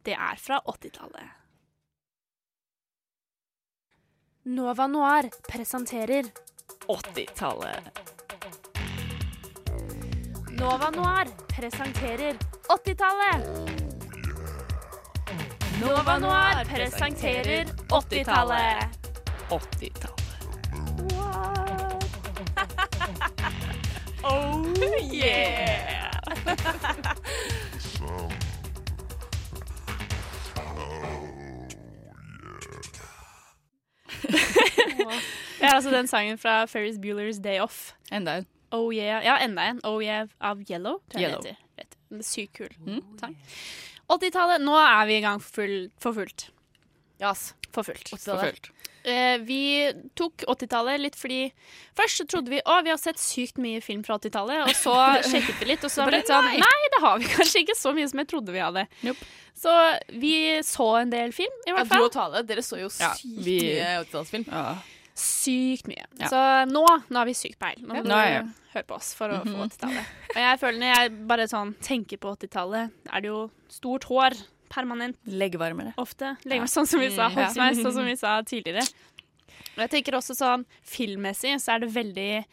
Det er fra 80-tallet. Nova Noir presenterer 80-tallet. Nova Noir presenterer 80-tallet. Nova Noir presenterer 80-tallet. 80-tallet. yeah! Er altså den sangen fra Ferris Bueller's Day Off. Enda en. Oh yeah. Ja, enda en. Oh yeah av Yellow. Yellow. Sykt kul. Mm. sang. 80-tallet. Nå er vi i gang for, full, for fullt. Yes. For fullt. For fullt. Eh, vi tok 80-tallet litt fordi Først så trodde vi å, vi har sett sykt mye film fra 80-tallet, og så sjekket vi litt, og så var det litt sånn Nei, det har vi kanskje ikke så mye som jeg trodde vi hadde. Nope. Så vi så en del film, i Ja, hvert du fall. og Tale, dere så jo Ja, sykt vi- mye 80-tallsfilm. Ja. Sykt mye. Ja. Så nå, nå har vi sykt peil. Nå må du høre på oss for å få Mhm. 80-tallet. Og jeg føler når jeg bare sånn tenker på 80-tallet, er det jo stort hår. Permanent Leggvarmere. ofte. Legger meg sånn som vi sa, Håndsveis, ja. Sånn som vi sa tidligere. Og jeg tenker også sånn filmmessig så er det veldig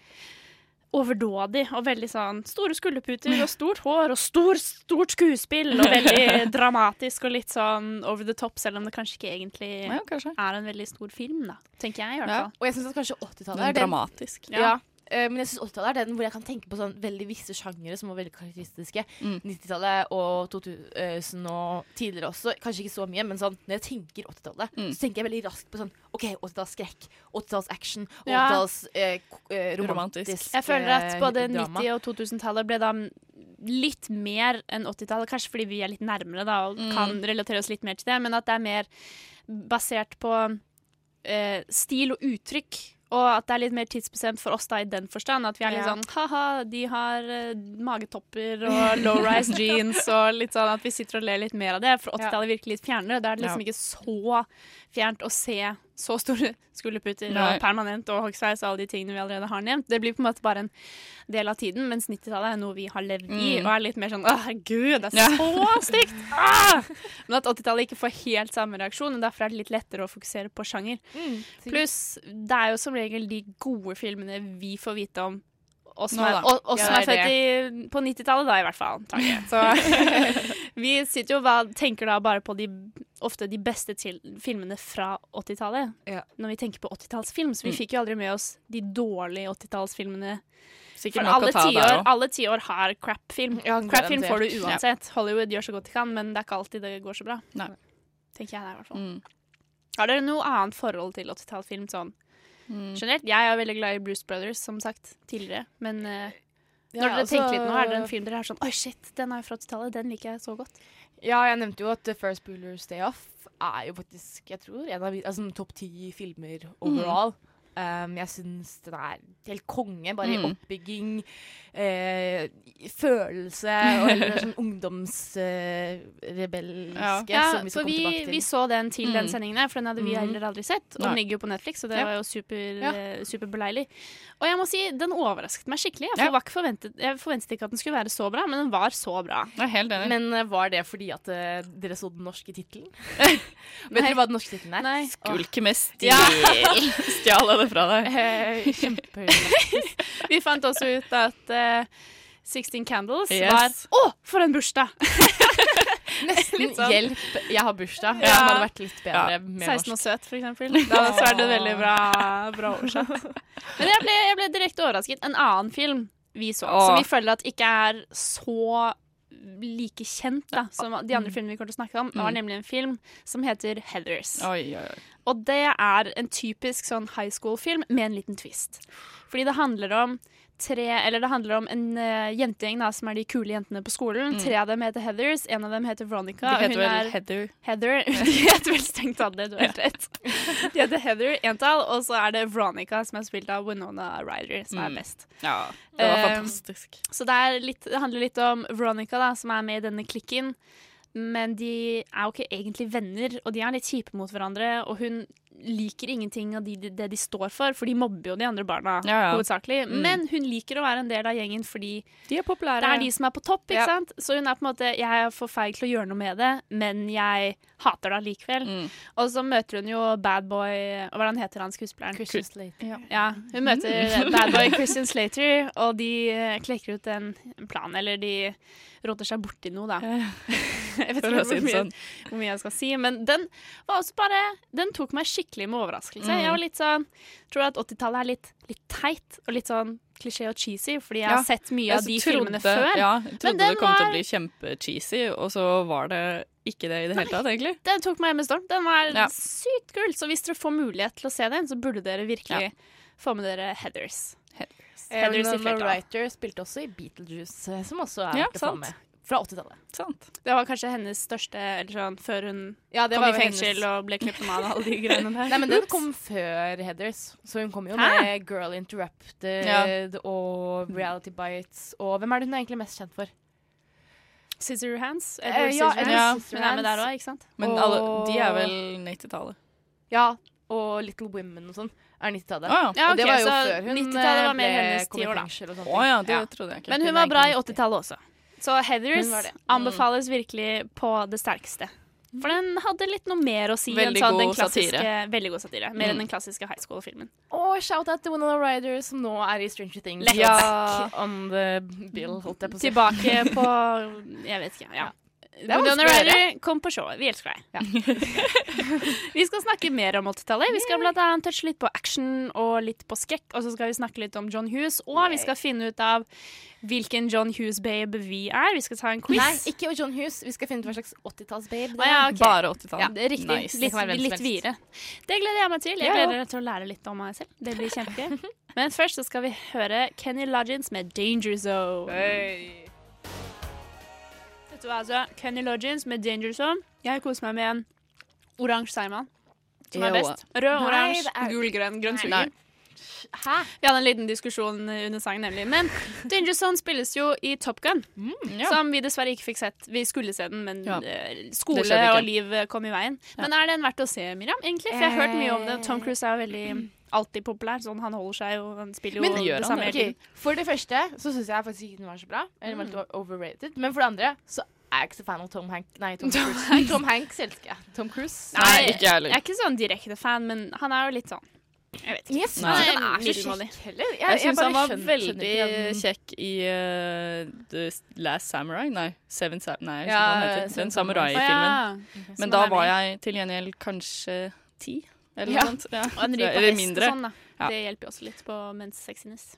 overdådig og veldig sånn store skulderputer og stort hår og stor, stort skuespill og veldig dramatisk og litt sånn over the top, selv om det kanskje ikke egentlig Ja, kanskje. er en veldig stor film, da. Tenker jeg i hvert Ja. fall. Og jeg syns kanskje 80-tallet er dramatisk. Ja. Eh, men jeg synes 80-tallet er den hvor jeg kan tenke på sånn veldig visse sjangere som var veldig karakteristiske. Mm. 90-tallet og 2000 og tidligere også. Kanskje ikke så mye, men sånn når jeg tenker 80-tallet, Mm. så tenker jeg veldig raskt på sånn OK, 80-talls skrekk, 80-talls action, 80-talls ja. ko- eh, romantisk, drama Jeg føler at eh, både drama. 90- og 2000-tallet ble da litt mer enn 80-tallet, kanskje fordi vi er litt nærmere da og Mm. kan relatere oss litt mer til det, men at det er mer basert på eh, stil og uttrykk. Og at det er litt mer tidsbestemt for oss da i den forstand. At vi er litt Ja. sånn ha-ha, de har uh, magetopper og low-rise jeans og litt sånn at vi sitter og ler litt mer av det. For 80-tallet virker litt fjernere. Da er det liksom ikke så fjernt å se så store skulderputer Nei. og permanent og hoggsveis og alle de tingene vi allerede har nevnt. Det blir på en måte bare en del av tiden, mens 90-tallet er noe vi har levd i, Mm. og er litt mer sånn åh, gud, det er Ja. så stygt! Ah! Men at 80-tallet ikke får helt samme reaksjon, og derfor er det litt lettere å fokusere på sjanger. Mm, Pluss, det er jo som regel de gode filmene vi får vite om. Oss som er, og, og- Ja, er født i, på 90-tallet, da, i hvert fall. Takk. Så vi sitter jo og tenker da bare på de, ofte de beste filmene fra 80-tallet. Ja. Når vi tenker på 80-tallsfilm. Så vi Mm. fikk jo aldri med oss de dårlige 80-tallsfilmene. For alle tiår alle tiår har crap-film. Ja, Crap-film får du Ja. uansett. Hollywood gjør så godt de kan, men det er ikke alltid det går så bra. Nei. Tenker jeg det, i hvert fall. Mm. Har dere noe annet forhold til 80-tallsfilm sånn Mm. generelt? Jeg er veldig glad i Bruce Brothers, som sagt, tidligere. Men uh, Ja, når dere altså- tenker litt nå, er det en film dere er sånn Oi, shit, den er fra 80-tallet. Den liker jeg så godt. Ja, jeg nevnte jo at First Bueller's Day Off er jo faktisk, jeg tror, en av altså, topp ti filmer overall. Um, jeg syns den er helt konge, bare i Mm. oppbygging, eh, følelse og eller sånn ungdomsrebelske Ja. Som vi skal for komme tilbake til. vi så den til den Mm. sendingen her, for den hadde vi Mhm. heller aldri sett. Og den ligger jo på Netflix, så det Ja. var jo super, Ja. eh, superbeleilig. Og jeg må si, den overrasket meg skikkelig. Jeg, Ja. var ikke forventet, jeg forventet ikke at den skulle være så bra, men den var så bra. Helt enig. Men uh, var det fordi at uh, dere så den norske tittelen? Vet dere hva den norske tittelen er? Nei. Skulk med stil. Ja. Stjal jeg det fra deg? Eh, Vi fant også ut at uh, 16 Candles Yes. var Å, for en bursdag! Nesten sånn. hjelp, jeg har bursdag. Ja. Det hadde vært litt bedre Ja. med 16 og søt, for eksempel. Da så er det veldig bra, bra årsak. Men jeg ble, jeg ble direkte overrasket. En annen film vi så, Åh. som vi føler at ikke er så like kjent da, som de andre filmene vi kommer til å snakke om, var Mm. nemlig en film som heter Heathers. Oi, oi, oi. Og det er en typisk sånn high school-film med en liten twist. Fordi det handler om tre Eller det handler om en uh, jentegjeng da, som er de kule jentene på skolen. Mm. Tre av dem heter Heathers, en av dem heter Veronica. De heter vel er Heather. Heather. De heter vel strengt tatt det, du har helt rett. De heter Heather, entall, og så er det Veronica, som er spilt av Winona Ryder, som er Mm. best. Ja, det var Eh, fantastisk. Så det, litt, det handler litt om Veronica, da, som er med i denne klikken. Men de er jo ikke egentlig venner, og de er litt kjipe mot hverandre. Og hun liker ingenting av de, det de står for, for de mobber jo de andre barna Ja, ja. hovedsakelig. Mm. Men hun liker å være en del av gjengen fordi De er populære. det er de som er på topp, ikke Ja. sant? Så hun er på en måte Jeg er for feig til å gjøre noe med det, men jeg hater det allikevel. Mm. Og så møter hun jo bad boy Hvordan heter han skuespilleren? Christian Slater. Ja, hun møter bad boy Christian Slater, og de klekker ut en en plan, eller de roter seg borti noe, da. Jeg vet ikke hvor mye, sånn. hvor mye jeg skal si, men den var også bare Den tok meg skikkelig med overraskelse. Mm. Jeg var litt sånn Tror at 80-tallet er litt, litt teit og litt sånn klisjé og cheesy, fordi jeg Ja. har sett mye Jeg av de trodde- filmene før. Ja, jeg trodde den det kom til å bli kjempecheesy, og så var det ikke det i det hele tatt, egentlig. Den tok meg med storm. Den var Ja. sykt kul. Så hvis dere får mulighet til å se den, så burde dere virkelig Ja. få med dere Heathers. Heathers. Heathers i flertall. Writer spilte også i Beetlejuice, eh, som også er Ja, til å få med. Fra 80-tallet. Det var kanskje hennes største Eller sånn før hun Ja, kom i fengsel hennes- og ble klippet av alle de greiene der. Nei, men den kom før Heathers, så hun kom jo Hæ? med Girl Interrupted Ja. og Reality Bites. Og hvem er det hun er egentlig mest kjent for? Scissor Hands? Eh, Edward ja, Scissorhands. Edward Hun er med der òg, ikke sant? Men Og- alle, de er vel 90-tallet. Ja, og Little Women og sånn er 90-tallet. Å ja. Ja, Og det var jo så før hun 90-tallet var ble- hennes kom i fengsel og Å ja, det Ja. trodde jeg ikke. Men Hun var bra i 80-tallet også. Så Heathers. Mm. anbefales virkelig på det sterkeste. For den hadde litt noe mer å si enn Veldig den god klassiske satire. Veldig god satire. Mer Mm. enn den klassiske high school-filmen. Og shout-out til Winona Ryder, som nå er i Stranger Things. Let's Ja. On the bill, holdt jeg på å si. Tilbake på Jeg vet ikke. Ja. Det er vanskelig Ryder, kom på showet. Vi elsker deg. vi skal snakke mer om 80-tallet. Vi skal blant annet touche litt på action og litt på skrekk. Og så skal vi snakke litt om John Hughes. Og vi skal finne ut av hvilken John Hughes-babe vi er. Vi skal ta en quiz. Nei, ikke John Hughes. Vi skal finne ut hva slags 80-tallsbabe Å ja, okay. Bare 80-tallet. Ja, det er riktig. Nice. Litt, som litt videre. Det gleder jeg meg til. Jeg Ja, ja. gleder meg til å lære litt om meg selv. Det blir kjempegøy. Men først så skal vi høre Kenny Loggins med 'Danger Zone'. Vet du hva, altså? Kenny Loggins med 'Danger Zone'. Jeg koser meg med en oransje seigmann. Som er best. Rød, oransje, er- gul, grønn, grønn suger. Hæ? Vi hadde en liten diskusjon under sangen, nemlig. Men Danger Zone spilles jo i Top Gun, ja. som vi dessverre ikke fikk sett. Vi skulle se den, men Ja. eh, skole og liv kom i veien. Men er den verdt å se, Miriam? egentlig? For jeg har hørt mye om det. Tom Cruise er jo veldig alltid populær. Sånn, han holder seg jo, han spiller jo det samme hele okay. tiden. For det første så syns jeg faktisk ikke den var så bra. Eller var litt overrated. Men for det andre så er jeg ikke så fan av Tom Hank Nei, Tom Tom Hanks. Tom Hanks elsker jeg. Tom Cruise. Nei, ikke jeg er ikke sånn direkte fan, men han er jo litt sånn Jeg vet ikke. Jeg synes Han ikke er så kjekk heller. Jeg, Jeg, jeg syns han var skjønner- veldig skjønner kjekk i uh, The Last Samurai. Nei, Seven Sa Nei, jeg Ja, den. Samurai-filmen. Ah, ja. Men da var jeg til gjengjeld kanskje ti, eller Ja. noe sånt. Ja. Og en ri på hest mindre. og sånn, da. Ja. Det hjelper jo også litt på men's sexiness.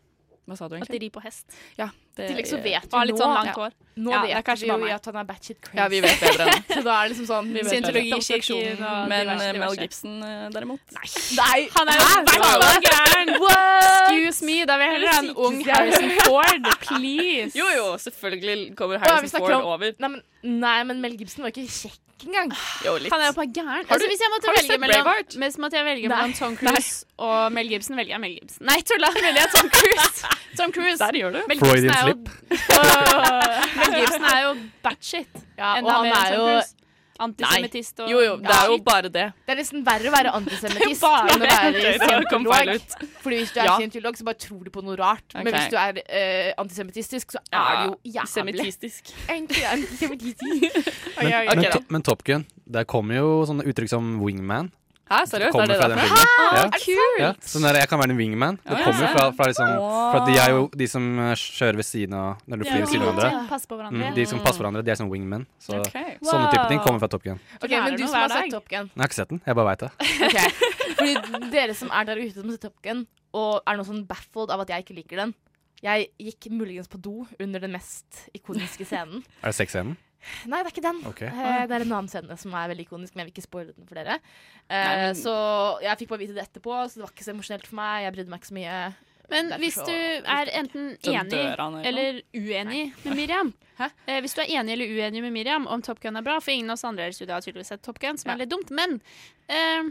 Hva sa du egentlig? At de rir på hest. Ja, det, Til liksom vet Og vi nå sånn langt ja. Nå Ja, det er vet kanskje vi jo at han er batchet crazy. Ja, vi vet bedre enn det. Så da er det liksom sånn vi vet. Scientologi-kirken og Men diverse, eh, Mel. Gibson eh, derimot Nei, Han er jo i gæren! Excuse me, da vil jeg heller ha en ung Harrison Ford. Please. Jo jo, selvfølgelig kommer Harrison Ford over. Nei men, nei, men Mel Gibson var ikke kjekk engang. Jo, litt. Han er jo bare gæren. Har Altså, hvis jeg måtte har velge mellom, hvis jeg måtte jeg velge mellom Tom Cruise og Mel Gibson, velger jeg Mel Gibson. Nei, tulla! Velger jeg Tom Cruise. Tom Cruise. Der gjør du. Mel Freudian Gibson er jo, Åh, Mel Gibson er jo batshit. Ja, og han er jo Cruise. Antisemittist og Jo jo, det er jo bare det. Det er nesten verre å være antisemittist enn å være scientolog. Fordi hvis du er Ja. scientolog, så bare tror du på noe rart. Men hvis du er uh, antisemittistisk, så er det jo jævlig. Semittistisk. Egentlig antisemittistisk. Men, okay, men, to, men Top Gun, der kommer jo sånne uttrykk som wingman. Hæ, seriøst? Er det derfor? Hæ, Ja. kult! Ja, sånn der, jeg kan være en wingman. Det Ja, kommer jo fra, fra, liksom, fra De er jo de som eh, kjører ved siden av Når du De flyr ved siden av hverandre. Mm, de som passer hverandre, de er som wingmen. Så Ok. sånne type ting kommer fra Top Gun. Okay, men du som har sett. Top Gun. Jeg har ikke sett den, jeg bare veit det. Okay. Fordi dere som er der ute som har sett Top Gun, og er nå sånn baffled av at jeg ikke liker den Jeg gikk muligens på do under den mest ikoniske scenen. Er det sexscenen? Nei, det er ikke den. Okay. Uh, det er en annen scene som er veldig ikonisk, men jeg vil ikke spoile den for dere. Uh, Nei, men- Så jeg fikk bare vite det etterpå, så det var ikke så emosjonelt for meg. Jeg brydde meg ikke så mye. Men Derfor hvis du er enten enig eller eller uenig med Miriam Hæ? eh, Hvis du er enig eller uenig med Miriam om Top Gun er bra For ingen av oss andre i studiet har tydeligvis sett Top Gun, som Ja. er litt dumt. Men eh,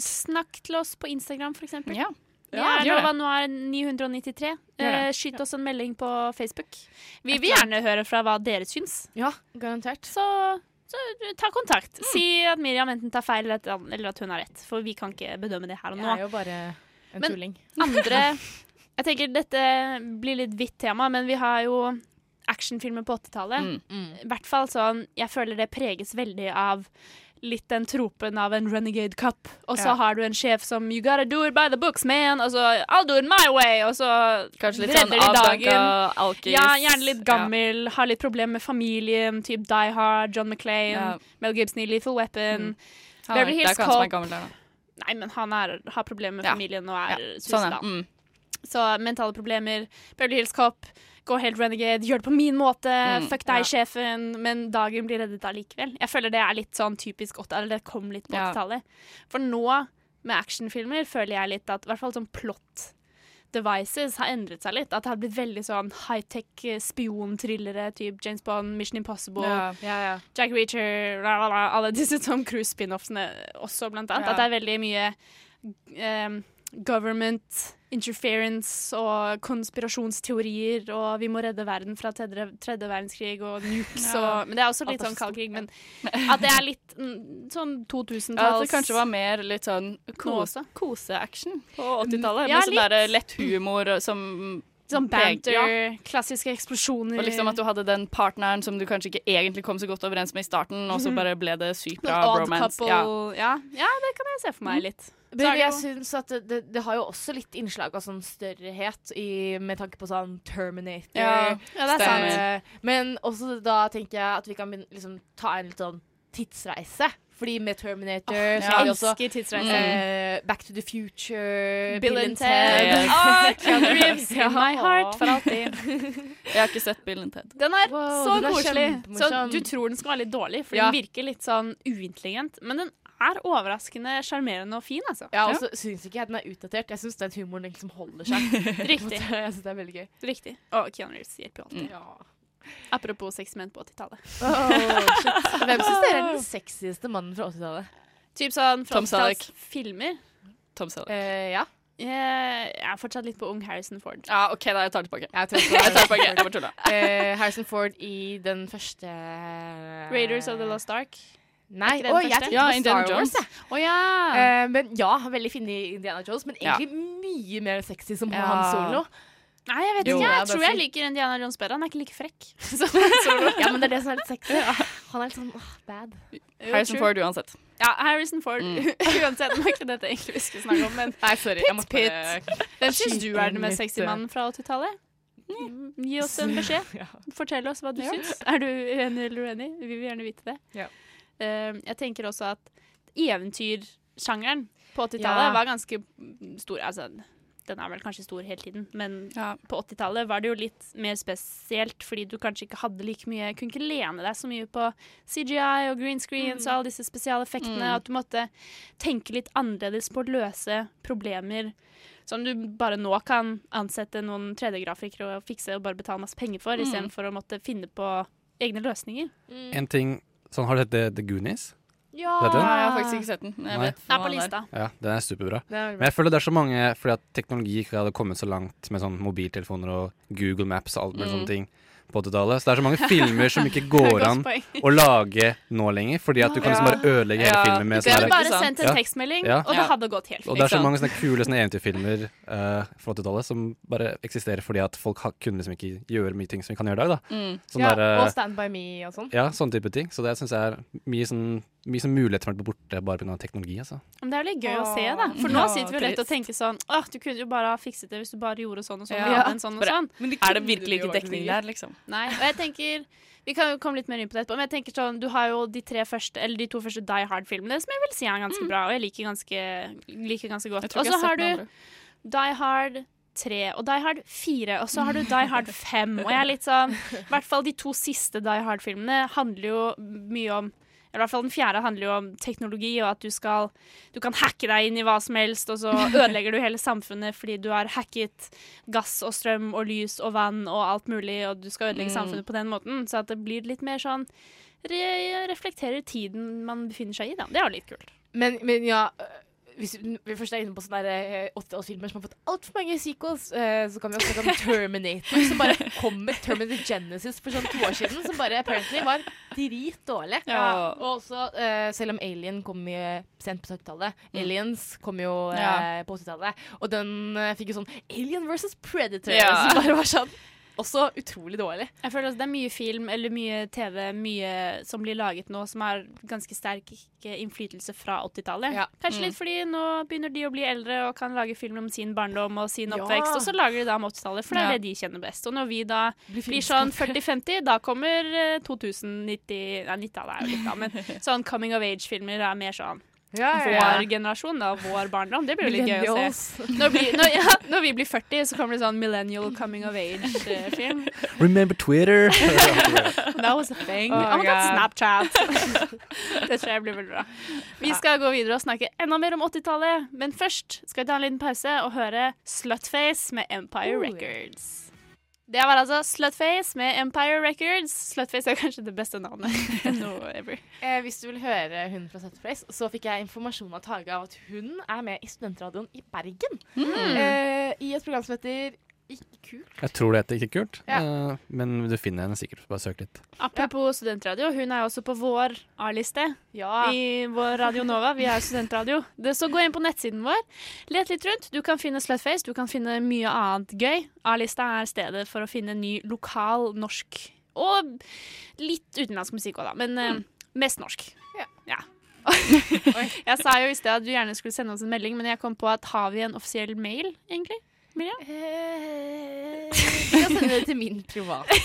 snakk til oss på Instagram, for eksempel. Ja. Ja, er gjør Nova det. Noir 993. Gjør Eh, det. skyt oss en melding på Facebook. Vi vil gjerne høre fra hva dere syns. Ja, garantert. Så, så ta kontakt. Si at Miriam enten tar feil eller at, hun har rett. For vi kan ikke bedømme det her og Jeg er jo bare en Men- tulling. Andre Jeg tenker dette blir litt vidt tema, men vi har jo actionfilmer på 80-tallet. Mm. I hvert fall sånn Jeg føler det preges veldig av litt den tropen av en renegade cup. Og så Ja. har du en sjef som You gotta do it by the books, man. Og så I'll do it my way. Og så Kanskje litt sånn avdanka alkis. Ja, gjerne litt gammel, har litt problemer med familien. Typ Die Hard, John McClain, Ja. Mel Gibson i Lethal Weapon. Mm. Han er- Beverly er Hills Cop. Nei, men han er, har problemer med Ja. familien og er Ja, ja, sånn, ja. Mm. Så mentale problemer. Beverly Hills Cop. Gå helt renegade. Gjør det på min måte. Mm, Fuck deg, ja. sjefen. Men dagen blir reddet allikevel. Jeg føler det er litt sånn typisk 80 Eller det kom litt på Ja. 80-tallet. For nå, med actionfilmer, føler jeg litt at i hvert fall sånn plot devices har endret seg litt. At det har blitt veldig sånn high-tech eh, spionthrillere, type James Bond, Mission Impossible. Ja. Jack Reacher, la, la, la, alle disse Tom Cruise-spin-offene også, blant annet. Ja. At det er veldig mye um, government interference og konspirasjonsteorier, og vi må redde verden fra tredje, tredje verdenskrig og nukes Ja. og Men det er også litt sånn så kald krig, men at det er litt sånn 2000-talls Ja, at det kanskje var mer litt sånn koseaction på 80-tallet. Ja, med sånn lett humor som Sånn banter, ja. klassiske eksplosjoner Og liksom at du hadde den partneren som du kanskje ikke egentlig kom så godt overens med i starten, og så Mhm. bare ble det sykt bra bromance. couple. Ja. ja, det kan jeg se for meg litt. Men jeg synes syns at det, det, det har jo også litt innslag av sånn størrehet i, med tanke på sånn Terminator. Ja, ja, det er sant. Men også da tenker jeg at vi kan liksom, ta en litt sånn tidsreise. Fordi med Terminator oh, så jeg har vi også elsker tidsreise. eh, Back to the Future, Bill and Ted. Yes. oh, Keanu Reeves Ja. in my heart for alltid. Jeg har ikke sett Bill and Ted. Den er Wow, så den er. Så du tror den skal være litt dårlig, for Ja. den virker litt sånn uintelligent. Men den er overraskende sjarmerende og fin, altså. Ja, og så syns ikke jeg den er utdatert. Jeg syns den humoren liksom holder seg. Riktig. Jeg synes det er veldig gøy. Riktig. Og Keanu Reeves hjelper jo alltid. Ja. Apropos sexy menn på 80-tallet. Oh. Hvem syns dere er den sexieste mannen fra 80-tallet? Typ sånn Tom Selleck. filmer. Tom Selleck. Uh, ja. Jeg er fortsatt litt på ung Harrison Ford. Ja, OK, da jeg tar tilbake. Jeg tar tilbake. Jeg bare tulla. Uh, Harrison Ford i den første Raiders of the Lost Ark. Nei, Ikke den å, jeg første? tenkte Ja, på Indiana Star Wars. Jones. Å ja! Uh, men ja, veldig fin i Indiana Jones, men Ja. egentlig mye mer sexy som Ja. Han Solo. Nei, jeg vet Jo, ikke. jeg Jeg tror jeg liker Indiana Jones bedre. Han er ikke like frekk. Ja, men det er det som er litt sexy. Han er litt sånn åh, bad. Harrison. Ford uansett. Ja, Harrison Ford. Mm. Uansett, det var ikke dette egentlig vi skulle snakke om, men Nei, sorry. Jeg måtte Pitt, bare Hvem syns du er den mest sexy eh, mannen fra 80-tallet? Gi oss en beskjed. Ja. Fortell oss hva du Ja. syns. Er du enig eller uenig? Vi vil gjerne vite det. Ja. Uh, jeg tenker også at eventyrsjangeren på 80-tallet Ja. var ganske stor. Altså, den er vel kanskje stor hele tiden, men på 80-tallet var det jo litt mer spesielt fordi du kanskje ikke hadde like mye Kunne ikke lene deg så mye på CGI og green screens og alle disse spesialeffektene. Mm. At du måtte tenke litt annerledes på å løse problemer som du bare nå kan ansette noen 3D-grafikere og fikse og bare betale masse penger for, Mm. istedenfor å måtte finne på egne løsninger. En ting sånn, Har du sett The, The Goonies? Ja! Jeg har faktisk ikke sett den. Jeg vet Den er på lista. Ja, den er superbra. Er Men jeg føler det er så mange Fordi at teknologi ikke hadde kommet så langt med sånn mobiltelefoner og Google Maps og alt mulig Mm. sånne ting på 80-tallet. Så det er så mange filmer som ikke går an å lage nå lenger. Fordi at du kan liksom bare ødelegge hele Ja, filmen med Du kunne bare sendt en Ja. tekstmelding, Ja. og det hadde gått helt fint. Og det er så mange sånne kule sånne eventyrfilmer uh, fra 80-tallet som bare eksisterer fordi at folk kunne liksom ikke gjøre mye ting som vi kan gjøre i dag. da. Mm. Sånn ja, der, uh, og Stand By Me og sånn. ja, sånn type ting. Så det syns jeg er mye sånn mye som mulighet som er borte bare pga. teknologi. altså. Men det er jo litt gøy å se, da. For nå ja, sitter vi lett og tenker sånn Åh, du kunne jo bare ha fikset det hvis du bare gjorde sånn og sånn. Ja. Og sånn og sånn. Men Er det virkelig ikke dekning der, liksom? Nei, og jeg tenker Vi kan jo komme litt mer inn på det etterpå, men jeg tenker sånn Du har jo de tre første Eller de to første Die Hard-filmene, som jeg vil si er ganske bra, og jeg liker ganske, liker ganske godt. Og så har har du. Die Hard 3 og Die Hard 4, og så har du Die Hard 5. Og jeg er litt sånn I hvert fall de to siste Die Hard-filmene handler jo mye om eller i hvert fall Den fjerde handler jo om teknologi, og at du skal Du kan hacke deg inn i hva som helst, og så ødelegger du hele samfunnet fordi du har hacket gass og strøm og lys og vann og alt mulig, og du skal ødelegge Mm. samfunnet på den måten. Så at det blir litt mer sånn re Reflekterer tiden man befinner seg i, da. Det er jo litt kult. Men, men ja hvis vi først er inne på sånne der, øh, 80-tallsfilmer som har fått altfor mange sequels, øh, så kan vi også snakke om Terminator, som bare kom med Terminator Genesis for sånn to år siden, som bare apparently var dritdårlig. Ja. Og også, øh, selv om Alien kom jo sent på 70-tallet, Aliens kom jo Ja. på 80-tallet, og den fikk jo sånn Alien versus Predator, som bare var sånn også utrolig dårlig. Jeg føler også Det er mye film eller mye TV mye som blir laget nå, som har ganske sterk innflytelse fra 80-tallet. Ja. Kanskje Mm. litt fordi nå begynner de å bli eldre og kan lage film om sin barndom og sin Ja. oppvekst, og så lager de da om 80-tallet, for det er Ja. det de kjenner best. Og når vi da Blir blir sånn 40-50, da kommer eh, 2090 Nei, 90-tallet er jo litt da, men sånn coming of age-filmer er mer sånn Ja, vår generasjon, da, vår barndom. Det blir jo litt gøy å se. Når, vi, når, ja, når vi blir 40, så kommer det sånn millennial coming of age-film. Remember Twitter! That was a thing. Oh Oh, my God. Snapchat. det tror jeg blir veldig bra. Vi skal gå videre og snakke enda mer om 80-tallet, men først skal vi ta en liten pause og høre Slutface med Empire Oh. Records. Det var altså Slutface med Empire Records. Slutface er kanskje det beste navnet no ever. Eh, hvis du vil høre hun fra Slutface, så fikk jeg informasjon av Tage av at hun er med i studentradioen i Bergen. Eh, I et program som heter Ikke kult. Jeg tror det heter ikke kult, Ja. uh, men du finner henne sikkert. Bare søk litt. Apropos studentradio, hun er også på vår A-liste Ja. i vår Radio Nova. Vi er studentradio. Det, så gå inn på nettsiden vår, let litt rundt. Du kan finne Slutface, du kan finne mye annet gøy. A-lista er stedet for å finne ny lokal norsk og litt utenlandsk musikk òg, da. Men eh, mest norsk. Ja. jeg sa jo i sted at du gjerne skulle sende oss en melding, men jeg kom på at har vi en offisiell mail, egentlig? Miriam? Eh, Vi kan sende det til min private.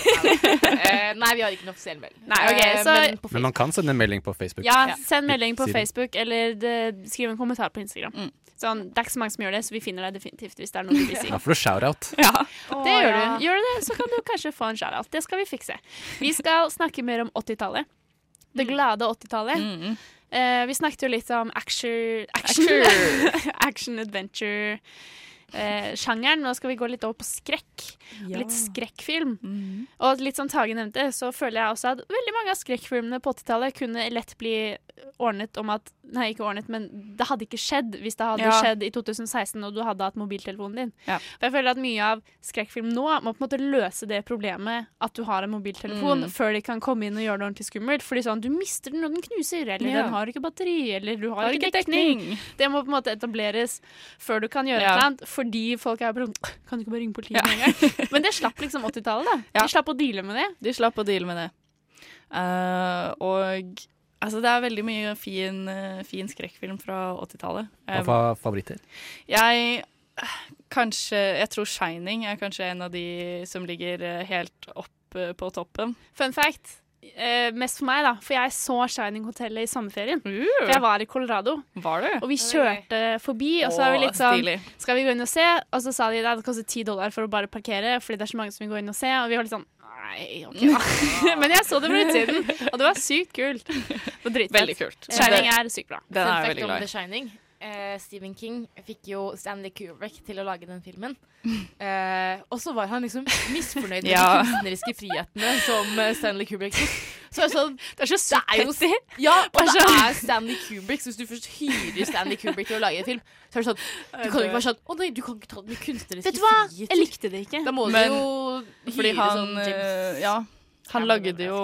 Eh, nei, vi har ikke en offisiell melding. Nei, okay, så- men Men man kan sende en melding på Facebook. Ja, send melding på Facebook, eller det, skriv en kommentar på Instagram. Mm. Sånn, det er ikke så mange som gjør det, så vi finner deg definitivt hvis det er noe du vil si. Da får du shout-out. Ja, det Åh, gjør du. Gjør du det, så kan du kanskje få en shout-out. Det skal vi fikse. Vi skal snakke mer om 80-tallet. Det glade 80-tallet. Mm. Eh, vi snakket jo litt om action Action, action adventure. Eh, sjangeren. Nå skal vi gå litt over på skrekk. Ja. litt skrekkfilm. Og litt som Tage nevnte, så føler jeg også at veldig mange av skrekkfilmene på 80-tallet kunne lett bli ordnet om at Nei, ikke ordnet, men det hadde ikke skjedd hvis det hadde Ja. skjedd i 2016 og du hadde hatt mobiltelefonen din. Ja. For jeg føler at mye av skrekkfilm nå må på en måte løse det problemet at du har en mobiltelefon, Mm. før de kan komme inn og gjøre det ordentlig skummelt. Fordi sånn, du mister den når den knuser, eller den har ikke batteri, eller du har, Har ikke dekning. dekning. Det må på en måte etableres før du kan gjøre Ja. noe annet, fordi folk er sånn Kan du ikke bare ringe politiet med en gang? Men det slapp liksom 80-tallet, da. Ja. De slapp å deale med det. De slapp å deale med det. Uh, og altså, det er veldig mye fin, fin skrekkfilm fra 80-tallet. Hva Um, var favoritter? Jeg Kanskje Jeg tror 'Shining' er kanskje en av de som ligger eh, helt opp eh, på toppen. Fun fact. Eh, mest for meg, da. For jeg så Shining Hotellet i sommerferien. For jeg var i Colorado. Var du? Og vi kjørte forbi, og så var vi litt sånn stilig. Skal vi gå inn og se? Og så sa de at det koster ti dollar for å bare parkere, fordi det er så mange som vil gå inn og se. Og vi var litt sånn Nei, OK, da. Men jeg så det på utsiden, og det var sykt kult. Og dritfett. Veldig kult. Shining er sykt bra. Den er jeg veldig glad i. Eh, Stephen King fikk jo Stanley Kubrick til å lage den filmen. Eh, og så var han liksom misfornøyd med Ja. de kunstneriske frihetene som eh, Stanley Kubrick tok. Så det sånn Det er så det er jo, petty. Ja, og Det er sånn- er Stanley Kubrick, så hvis du først hyrer Stanley Kubrick til å lage en film, så er det sånn Du kan jo ikke være sånn Å nei, du kan ikke ta den med kunstneriske Vet du hva? friheter. Jeg likte det ikke. Da må Men- du jo hyre han sånn eh, James Ja, han lagde jo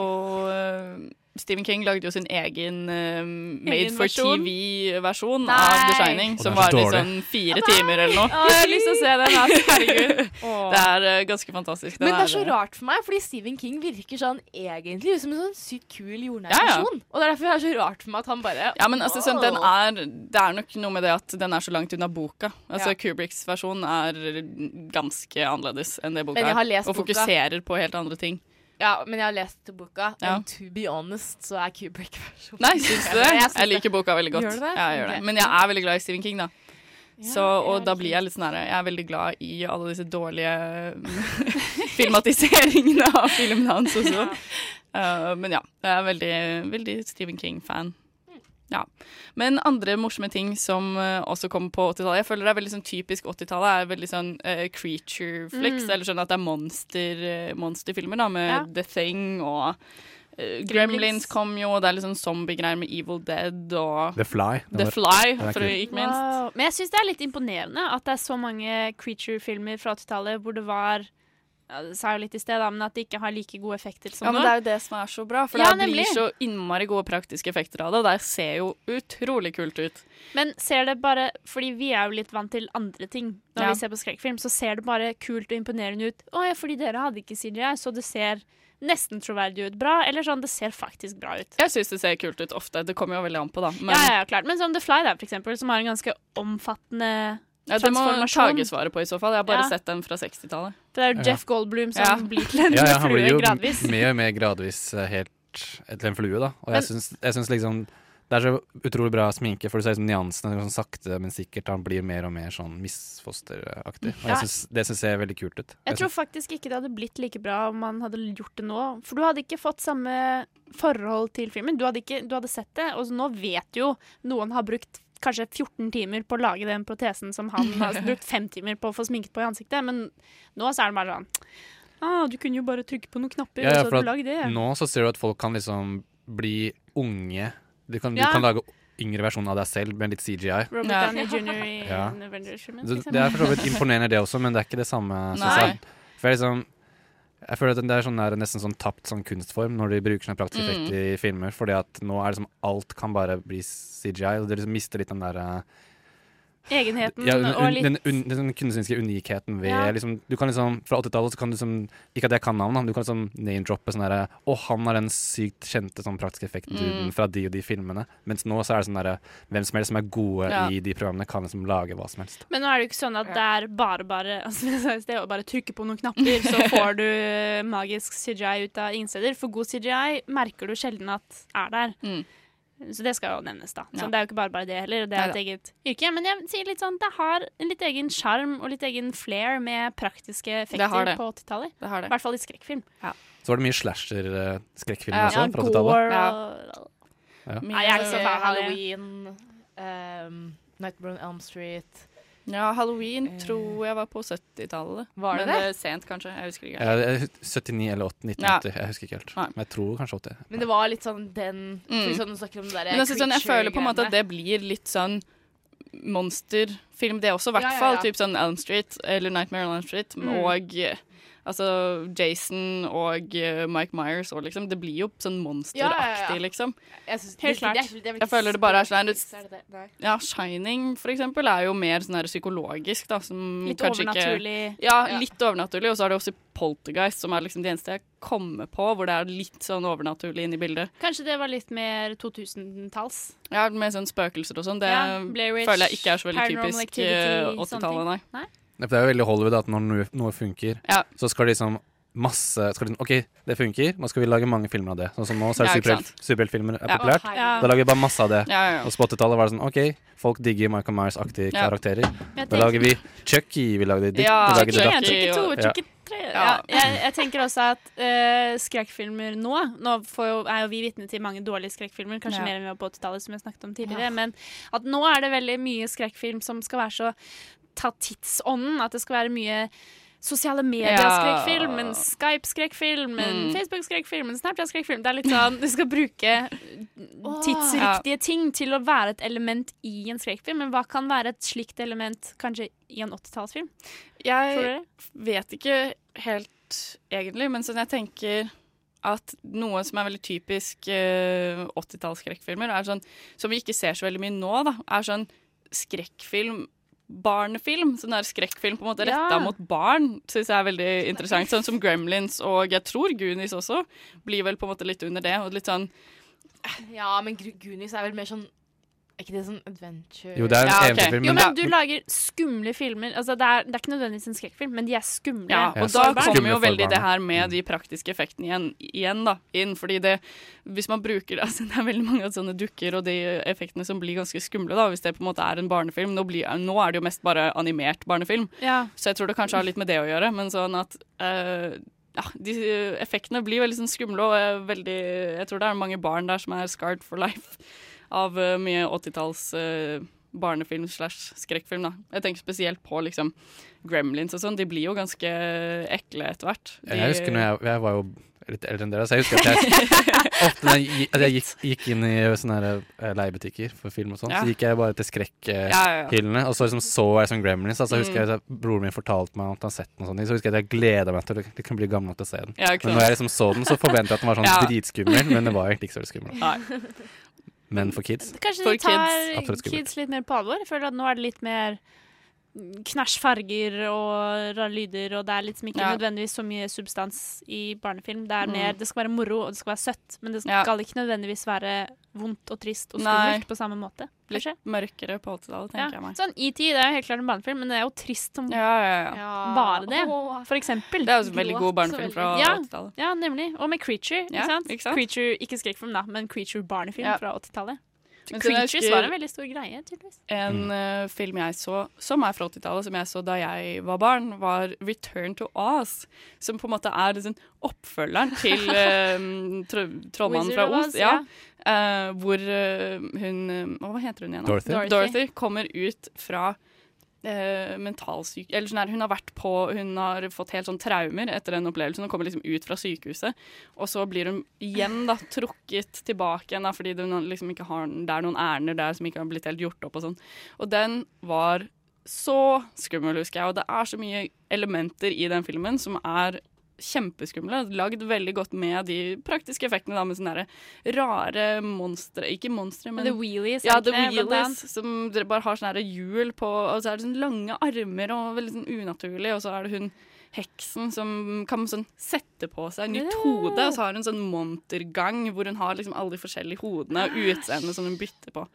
Stephen King lagde jo sin egen uh, made for? TV-versjon Nei. av The Shining, som var i sånn fire timer eller noe. Å, jeg har lyst til å se den. Herregud. Det er uh, ganske fantastisk. Den Men det er så rart for meg, fordi Stephen King virker sånn egentlig som en sånn sykt kul jordnær Ja, ja. Og det er derfor det er så rart for meg at han bare Ja, men altså, sånn, den er, det er nok noe med det at den er så langt unna boka. Altså, Ja. Kubricks versjon er ganske annerledes enn det boka Men jeg har er. Og Og boka. fokuserer på helt andre ting. Ja, men jeg har lest boka, Ja. and to be honest, så er Kubrick-versjonen Nei, syns du det? Ja, Jeg liker boka veldig godt. Gjør du det? Ja, jeg gjør okay. det. Men jeg er veldig glad i Stephen King, da. Så, og da blir jeg litt sånn her Jeg er veldig glad i alle disse dårlige filmatiseringene av filmene hans også. Uh, men ja, jeg er veldig, veldig Stephen King-fan. Ja. Men andre morsomme ting som uh, også kom på 80-tallet Jeg føler det er veldig sånn typisk 80-tallet. er veldig sånn uh, creature flicks, Mm. eller sånn at det er monster, uh, monsterfilmer, da, med Ja. The Thing og uh, Gremlins. Gremlins kom jo, og det er litt sånn zombiegreier med Evil Dead og The Fly. The Fly, for ikke minst. Wow. Men jeg syns det er litt imponerende at det er så mange creature-filmer fra 80-tallet hvor det var ja, Det sa jeg jo litt i sted, da, men at det ikke har like gode effekter som nå. Ja, men. Det er jo det som er så bra, for Ja, det blir så innmari gode praktiske effekter av det. Det ser jo utrolig kult ut. Men ser det bare Fordi vi er jo litt vant til andre ting når Ja. vi ser på skrekkfilm, så ser det bare kult og imponerende ut. Å ja, fordi dere hadde ikke CGI, så det ser nesten troverdig ut. Bra. Eller sånn, det ser faktisk bra ut. Jeg syns det ser kult ut ofte. Det kommer jo veldig an på, da. Men ja, ja, klart. Men som The Fly, der, for eksempel, som har en ganske omfattende ja, det må. Tage svare på i så fall. Jeg har bare Ja. sett den fra 60-tallet. Det er jo Jeff Goldblum som Ja. blir til en Ja, ja, han blir flue jo gradvis. mer og mer gradvis eh, helt til en flue, da. Og Men- jeg syns, liksom det er så utrolig bra sminke, for du ser liksom nyansene sånn sakte, men sikkert. Han blir mer og mer sånn misfosteraktig. Og jeg synes, det syns jeg ser veldig kult ut. Jeg tror faktisk ikke det hadde blitt like bra om man hadde gjort det nå. For du hadde ikke fått samme forhold til filmen. Du hadde, ikke, du hadde sett det, og nå vet du jo noen har brukt kanskje 14 timer på å lage den protesen som han har brukt fem timer på å få sminket på i ansiktet, men nå så er det bare sånn ah, Du kunne jo bare trykke på noen knapper, Ja, og så hadde du lagd det. Nå så ser du at folk kan liksom bli unge. Du kan, Ja. du kan lage yngre versjon av deg selv med litt CGI. Robert Ja. Downey jr. i Ja. Avengers-filmen, Så det er for så vidt imponerende, det også, men det er ikke det samme. synes Nei. jeg. For jeg, liksom, jeg føler at det er sånn er nesten sånn tapt sånn kunstform når de bruker sånne praktiske Mm. i filmer. Fordi at nå er det som alt kan bare bli CGI, og det liksom mister litt den derre Egenheten ja, un, og litt den, un, den kunstneriske unikheten ved Ja. liksom, Du kan liksom Fra 80-tallet så kan du liksom Ikke at jeg kan navnet, men du kan liksom name-droppe sånn derre Å, han er den sykt kjente sånn praktiske effekten Mm. fra de og de filmene. Mens nå så er det sånn derre Hvem som helst som er gode Ja. i de programmene, kan liksom lage hva som helst. Men nå er det jo ikke sånn at det er bare bare altså, hvis det er å bare trykke på noen knapper, så får du eh, magisk CGI ut av ingen steder. For god CGI merker du sjelden at er der. Mm. Så det skal jo nevnes, da. Så Ja. det er jo ikke bare bare det heller. Det er et eget yrke. Men jeg sier litt sånn, det har en litt egen sjarm og litt egen flair med praktiske effekter det. på 80-tallet. Det har I hvert fall i skrekkfilm. Så var det mye slasher-skrekkfilmer Ja. også Ja, fra 80-tallet. og Ja. Nei, jeg er ikke så fan av. Halloween, um, Nightmare on Elm Street Ja, Halloween tror jeg var på 70-tallet. Var det Men det? eh, sent, kanskje. Jeg husker ikke. Ja, er 79 eller 80, 1980. Jeg husker ikke helt. Nei. Men jeg tror kanskje 80. Men det var litt sånn den Mm. sånn, om det der Men altså, sånn, jeg føler på en måte at det blir litt sånn monsterfilm, det også, i hvert Ja, ja, fall. ja. Typ sånn Elm Street eller Nightmare on Elm Street. Mm. Og eh, altså Jason og eh, Mike Myers og liksom Det blir jo sånn monsteraktig, liksom. Helt klart. Jeg føler det bare er sånn. Ja, Shining for eksempel er jo mer sånn her psykologisk, da. Som Litt kanskje overnaturlig. Ikke, ja, litt overnaturlig. Og så er det også Poltergeist, som er liksom det eneste jeg kommer på hvor det er litt sånn overnaturlig inne i bildet. Kanskje det var litt mer 2000-talls. Ja, med sånn spøkelser og sånn. Det Ja, føler jeg ikke er så veldig typisk Activity, eh, sånne 80-tallet, nei. Nei? Ja, for Det er jo veldig Hollywood at når noe, noe funker, Ja. så skal de liksom masse skal de, OK, det funker, nå skal vi lage mange filmer av det. Sånn som nå, så er Ja, det ja, superheltfilmer er Ja. populært. Da lager vi bare masse av det. Ja, ja, ja. Og på 80-tallet var det sånn OK, folk digger Michael Myers-aktige Ja. karakterer. Da lager vi Chucky, vi lagde Dick, Ja, vi lagde Chucky 1, Chucky 2, Chucky 3. Ja. Jeg, jeg tenker også at uh, skrekkfilmer nå Nå får jo, er jo vi vitne til mange dårlige skrekkfilmer, kanskje Ja. mer enn vi var på 80-tallet, som jeg snakket om tidligere. Ja. Men at nå er det veldig mye skrekkfilm som skal være så ta tidsånden. At det skal være mye sosiale medier-skrekkfilm, en Skype-skrekkfilm, en Mm. Facebook-skrekkfilm, en Snapchat-skrekkfilm. Det er litt sånn Du skal bruke tidsriktige ting til å være et element i en skrekkfilm. Men hva kan være et slikt element kanskje i en 80-tallsfilm? Jeg vet ikke helt egentlig, men sånn jeg tenker at noe som er veldig typisk uh, 80-tallsskrekkfilmer, er sånn, som vi ikke ser så veldig mye nå, da, er sånn skrekkfilm Barnefilm, sånn der skrekkfilm på en måte retta Ja. mot barn, syns jeg er veldig interessant. Sånn som Gremlins og jeg tror Goonies også blir vel på en måte litt under det. Og litt sånn Ja, men Goonies er vel mer sånn ikke det sånn adventure Jo, det er en ja, ok. eventyrfilm, Jo, men- du lager skumle filmer. Altså, det, er, det er ikke nødvendigvis en skrekkfilm, men de er skumle. Ja, Ja, og da kommer jo veldig det her med de praktiske effektene igjen, igjen da, inn. Fordi det, hvis man bruker altså, Det er veldig mange av sånne dukker og de effektene som blir ganske skumle, da, hvis det på en måte er en barnefilm. Nå, blir, nå er det jo mest bare animert barnefilm, Ja. så jeg tror det kanskje har litt med det å gjøre. Men sånn at uh, ja, de effektene blir veldig sånn skumle, og veldig, jeg tror det er mange barn der som er scarred for life av eh, mye 80-talls eh, barnefilm slash skrekkfilm. da. Jeg tenker spesielt på liksom Gremlins og sånn. De blir jo ganske ekle etter hvert. De- Jeg husker når jeg, jeg var jo litt eldre enn dere, så jeg husker at jeg ofte når jeg, altså jeg gikk, gikk inn i sånne her, eh, leiebutikker for film og sånn, Ja. så gikk jeg bare til skrekkhyllene, og så liksom så jeg sånn Gremlins. Altså, Mm. husker jeg at Broren min fortalte meg at han har sett den, og sånne så husker jeg at jeg gleda meg til å liksom bli gammel nok til å se den. Ja, men når jeg liksom så den, så forventet jeg at den var sånn Ja. dritskummel, men det var egentlig ikke så skummel. Nei. Men for kids Kanskje For de tar kids. Kids, litt mer på alvor. Jeg føler at nå er det litt mer knæsj farger og rare lyder, og det er liksom ikke Ja. nødvendigvis så mye substans i barnefilm. Det er Mm. mer, det skal være moro, og det skal være søtt, men det Ja. skal ikke nødvendigvis være vondt og trist og Nei. skummelt på samme måte. Litt mørkere på 80-tallet, Ja. tenker jeg meg. Sånn ET, det er jo helt klart en barnefilm, men det er jo trist som Ja, ja, ja. bare det, for eksempel. Det er jo en veldig god barnefilm fra 80-tallet. Ja, nemlig. Og med Creature, ikke, sant? ikke sant? Creature, ikke skrekkfilm, da, men Creature-barnefilm Ja. fra 80-tallet. Men Creatures var en veldig stor greie, tydeligvis. En uh, film jeg så som er fra 80-tallet, som jeg så da jeg var barn, var 'Return to Oz'. Som på en måte er liksom oppfølgeren til uh, tro- Trollmannen fra Oz. Ja. Uh, hvor eh, hun Hva heter hun igjen? da? Dorothy. Dorothy kommer ut fra uh, mentalsyk... Eller sånn her, hun har vært på Hun har fått helt sånn traumer etter den opplevelsen. Hun kommer liksom ut fra sykehuset, og så blir hun igjen da trukket tilbake igjen da, fordi det, liksom ikke har, det er noen ærender der som ikke har blitt helt gjort opp og sånn. Og den var så skummel, husker jeg. Og det er så mye elementer i den filmen som er kjempeskumle. Lagd veldig godt med de praktiske effektene, da, med sånne rare monstre Ikke monstre, men The Wheelies, Ja, The blant Wheelies, som bare har sånne hjul på, og så er det sånne lange armer og veldig sånn unaturlig, og så er det hun heksen som kan sånn sette på seg nytt hode, og så har hun sånn montergang hvor hun har liksom alle de forskjellige hodene og utseendet som hun bytter på.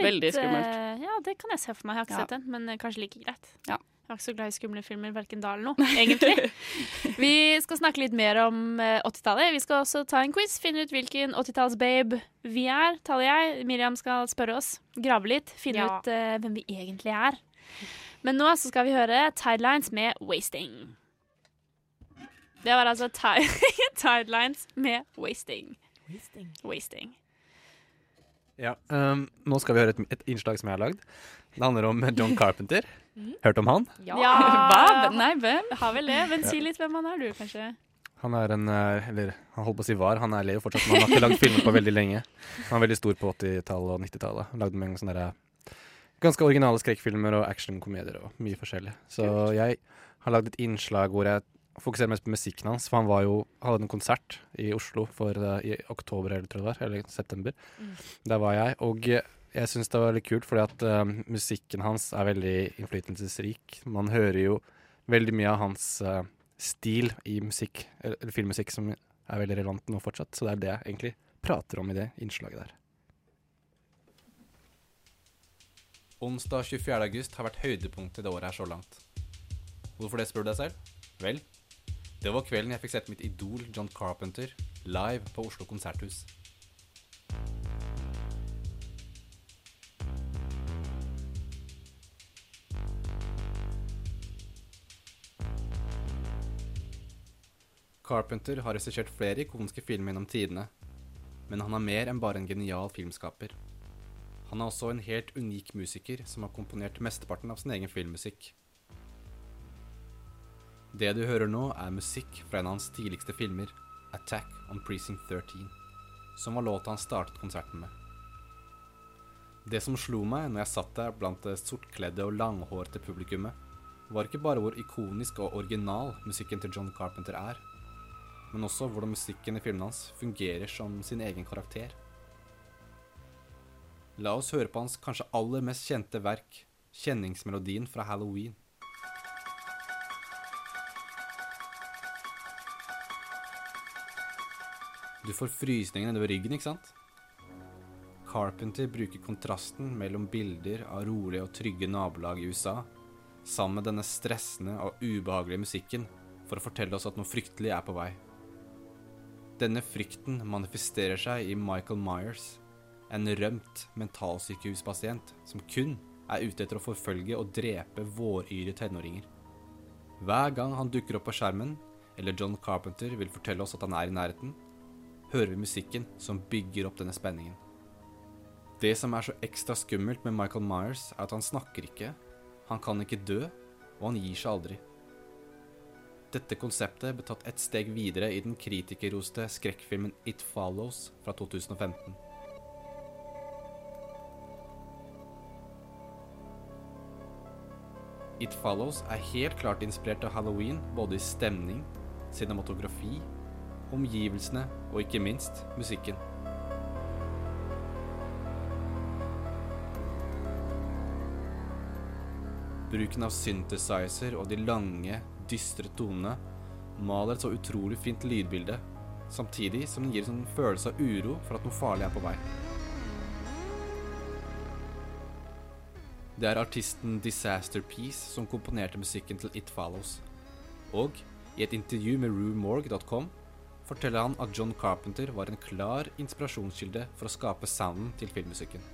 Litt, Veldig skummelt. eh, ja, det kan jeg se for meg. Jeg har ikke Ja. sett den, men eh, kanskje like greit. Ja. Jeg var ikke så glad i skumle filmer, verken da eller nå, egentlig. vi skal snakke litt mer om eh, 80-tallet. Vi skal også ta en quiz, finne ut hvilken 80-talls-babe vi er. taler jeg. Miriam skal spørre oss, grave litt, finne Ja. ut uh, hvem vi egentlig er. Men nå så skal vi høre Tidelines med 'Wasting'. Det var altså Tidelines med 'Wasting'. Wasting. Wasting. Ja, um, Nå skal vi høre et, et innslag som jeg har lagd. Det handler om John Carpenter. Mhm. Hørt om han? Ja. Hva? Nei, hvem? Har vel det. Men si litt hvem han er, du, kanskje. Han er en eh, Eller han holdt på å si var, han er lever fortsatt, men han har ikke lagd filmer på veldig lenge. Han var veldig stor på 80-tallet og 90-tallet. Han Lagde mange sånne der, ganske originale skrekkfilmer og actionkomedier og mye forskjellig. Så jeg har lagd et innslag hvor jeg fokuserer mest på musikken hans, for han var jo, hadde en konsert i Oslo for, eh, i oktober eller, tror jeg det var, eller september. Mm. Der var jeg, og eh, jeg syns det var litt kult, fordi at uh, musikken hans er veldig innflytelsesrik. Man hører jo veldig mye av hans uh, stil i musikk, eller filmmusikk, som er veldig relevant nå fortsatt. Så det er det jeg egentlig prater om i det innslaget der. Onsdag 24. august har vært høydepunktet det året her så langt. Hvorfor det, spør du deg selv? Vel, det var kvelden jeg fikk sett mitt idol John Carpenter live på Oslo konserthus. Carpenter har regissert flere ikoniske filmer gjennom tidene, men han er mer enn bare en genial filmskaper. Han er også en helt unik musiker som har komponert mesteparten av sin egen filmmusikk. Det du hører nå, er musikk fra en av hans tidligste filmer, 'Attack on Precinct 13', som var låta han startet konserten med. Det som slo meg når jeg satt der blant det sortkledde og langhårete publikummet, var ikke bare hvor ikonisk og original musikken til John Carpenter er, men også hvordan musikken i filmene hans fungerer som sin egen karakter. La oss høre på hans kanskje aller mest kjente verk, kjenningsmelodien fra Halloween. Du får frysninger nedover ryggen, ikke sant? Carpenter bruker kontrasten mellom bilder av rolige og trygge nabolag i USA, sammen med denne stressende og ubehagelige musikken, for å fortelle oss at noe fryktelig er på vei. Denne frykten manifesterer seg i Michael Myers, en rømt mentalsykehuspasient som kun er ute etter å forfølge og drepe våryre tenåringer. Hver gang han dukker opp på skjermen, eller John Carpenter vil fortelle oss at han er i nærheten, hører vi musikken som bygger opp denne spenningen. Det som er så ekstra skummelt med Michael Myers, er at han snakker ikke, han kan ikke dø, og han gir seg aldri. Dette konseptet ble tatt et steg videre i den kritikerroste skrekkfilmen It Follows fra 2015. It Follows er helt klart inspirert av Halloween, både i stemning, cinematografi, omgivelsene og ikke minst musikken. Bruken av synthesizer og de lange, dystre tonene maler et så utrolig fint lydbilde, samtidig som den gir en sånn følelse av uro for at noe farlig er på vei. Det er artisten Disaster Peace som komponerte musikken til It Follows. Og i et intervju med RueMorg.com forteller han at John Carpenter var en klar inspirasjonskilde for å skape sounden til filmmusikken.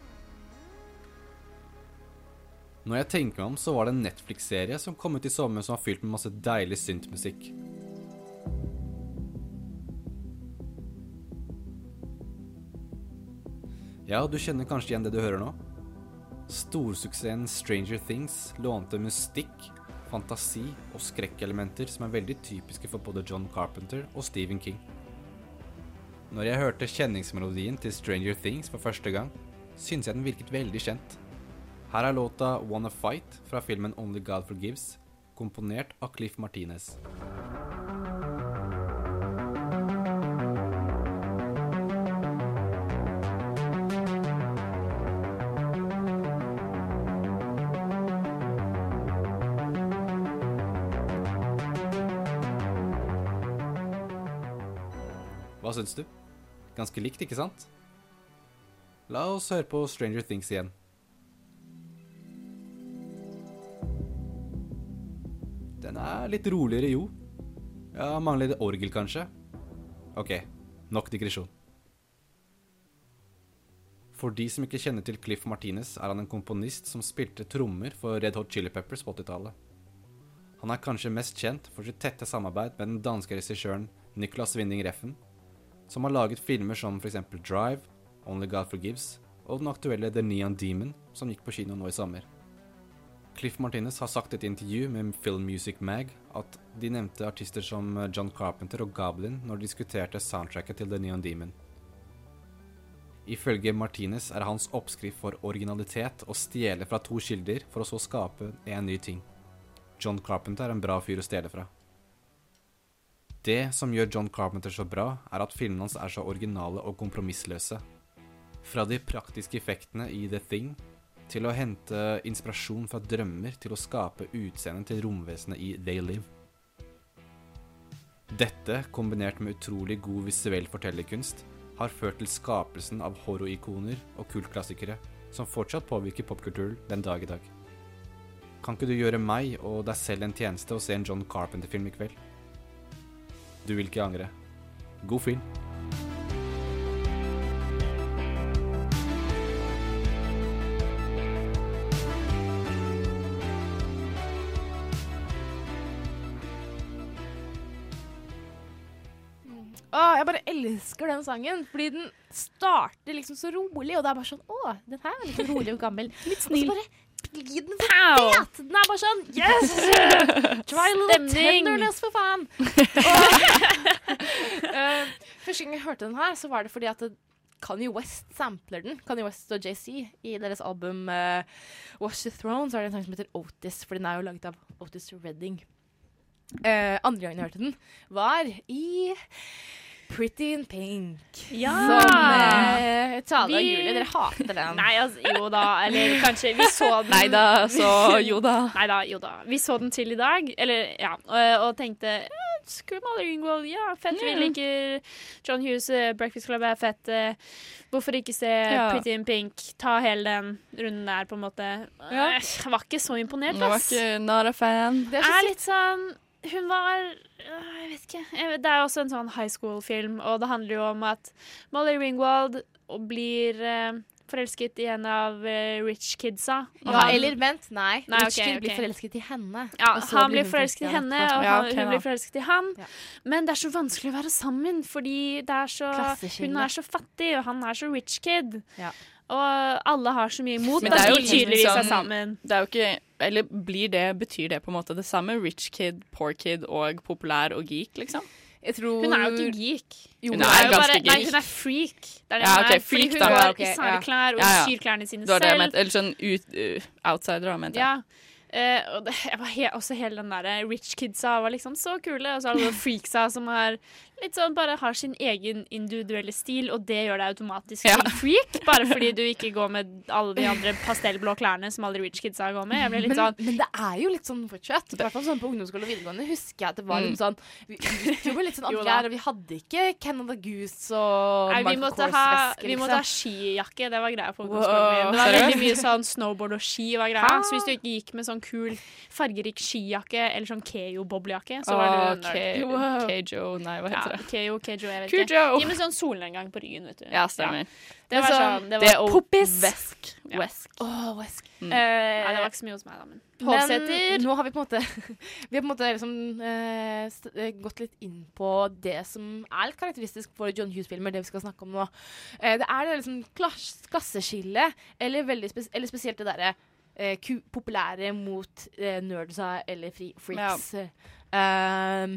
Når jeg tenker meg om, så var det en Netflix-serie som kom ut i sommer som var fylt med masse deilig syntmusikk. Ja, du kjenner kanskje igjen det du hører nå? Storsuksessen Stranger Things lånte mystikk, fantasi og skrekkelementer som er veldig typiske for både John Carpenter og Stephen King. Når jeg hørte kjenningsmelodien til Stranger Things for første gang, syntes jeg den virket veldig kjent. Her er låta Wanna Fight fra filmen Only God Forgives, komponert av Cliff Martinez. Hva syns du? Ganske likt, ikke sant? La oss høre på Stranger Things igjen. Den er litt roligere, jo. Ja, mangler litt orgel, kanskje. Ok, nok digresjon. For de som ikke kjenner til Cliff Martinez, er han en komponist som spilte trommer for Red Hot Chili Peppers på 80-tallet. Han er kanskje mest kjent for sitt tette samarbeid med den danske regissøren Nicolas Winding Reffen, som har laget filmer som f.eks. Drive, Only God Forgives og den aktuelle The Neon Demon, som gikk på kino nå i sommer. Cliff Martinez har sagt i et intervju med Film Music Mag at de nevnte artister som John Carpenter og Goblin når de diskuterte soundtracket til The Neon Demon. Ifølge Martinez er hans oppskrift for originalitet å stjele fra to kilder for å så skape en ny ting. John Carpenter er en bra fyr å stjele fra. Det som gjør John Carpenter så bra, er at filmene hans er så originale og kompromissløse. Fra de praktiske effektene i The Thing til å hente inspirasjon fra drømmer til å skape utseendet til romvesenet i They Live. Dette, kombinert med utrolig god visuell fortellerkunst, har ført til skapelsen av horrorikoner og kultklassikere som fortsatt påvirker popkulturen den dag i dag. Kan ikke du gjøre meg og deg selv en tjeneste og se en John Carpenter-film i kveld? Du vil ikke angre. God film. Elsker den sangen, fordi den starter liksom så rolig, og det er bare sånn Å, den her er litt rolig og gammel. litt snill. Og så bare blir den fet! Den er bare sånn Yes! Try a little tenderness, for faen. Og, uh, første gang jeg hørte den her, så var det fordi at Kanye West sampler den. Kanye West og JC i deres album uh, Watch the Throne, så er det en sang som heter Otis, for den er jo laget av Otis Redding. Uh, andre gangen jeg hørte den, var i Pretty in Pink. Ja! Som eh, Tale og Vi- Julie, dere hater den. Nei, altså, jo da. Eller kanskje Vi så den Nei da, så jo da. Nei da, jo da. Vi så den til i dag, eller ja, og, og tenkte eh, Mother Ringwald, ja, fett. Vi liker John Hughes, eh, Breakfast Club er fett. eh, Hvorfor ikke se Ja. Pretty in Pink? Ta hele den runden der, på en måte. Ja. Eh, Jeg var ikke så imponert, Jeg var ass. ikke not a fan. Det er litt sånn Hun var øh, Jeg vet ikke. Det er også en sånn high school-film, og det handler jo om at Molly Ringwald blir eh, forelsket i en av eh, rich kidsa. Ja, han- eller vent, nei. Nei, Rich okay, Kid blir forelsket i henne. Ja, han blir forelsket i henne, og han, hun blir forelsket i han. Ja. Men det er så vanskelig å være sammen, fordi det så, hun er så fattig, og han er så rich kid. Ja. Og alle har så mye imot Men at det er jo de tydeligvis er liksom- sammen. Det er jo ikke Eller blir det, betyr det på en måte det samme? Rich kid, poor kid og populær og geek, liksom? Jeg tror Hun er jo ikke geek. Jo, hun Hun er er jo ganske bare, nei, hun er freak. Det er det Ja, hun ok, er. Fordi freak hun har går Ja, ok, i ja. og Ja, ja. syr klærne sine jeg selv. mente. Eller sånn ut, uh, outsider, da, mente jeg. Ja. Eh, og det, jeg var he også hele den der rich kidsa var liksom så kule. Og så alle freaksa som har litt sånn bare har sin egen individuelle stil, og det gjør deg automatisk Ja. freak. Bare fordi du ikke går med alle de andre pastellblå klærne som alle rich kidsa går med. Jeg ble litt men, sånn men det er jo litt sånn fortsatt. I hvert fall sånn på ungdomsskole og videregående husker jeg at det var litt sånn Vi gikk jo med litt sånn andre klær, og vi hadde ikke Canada Goose og Nei, vi måtte, ha, Kors-vesker. vi måtte ha skijakke. Det var greia på ungdomsskolen min. Det var veldig mye sånn snowboard og ski var greia. Så hvis du ikke gikk med sånn kul fargerik skijakke eller sånn Keo-boblejakke, så var du nerd. K- Wow. Kejo, nei, hva heter det? Keo, Kejo, jeg vet Kujo. ikke. De med sånn solnedgang på ryggen, vet du. Ja, stemmer. Det var sånn, det var poppis. Vesk. Ja. Wesk. Åh, Wesk. Mm. Nei, det var ikke så mye hos meg, da, men Men Hovseter. nå har vi på en måte Vi har på en måte liksom uh, eh, gått litt inn på det som er litt karakteristisk for John Hughes-filmer, det vi skal snakke om nå. Uh, det er det liksom klass klasseskillet, eller, spes eller spesielt det derre eh, ku populære mot eh, nerdsa eller fri freaks. Eh,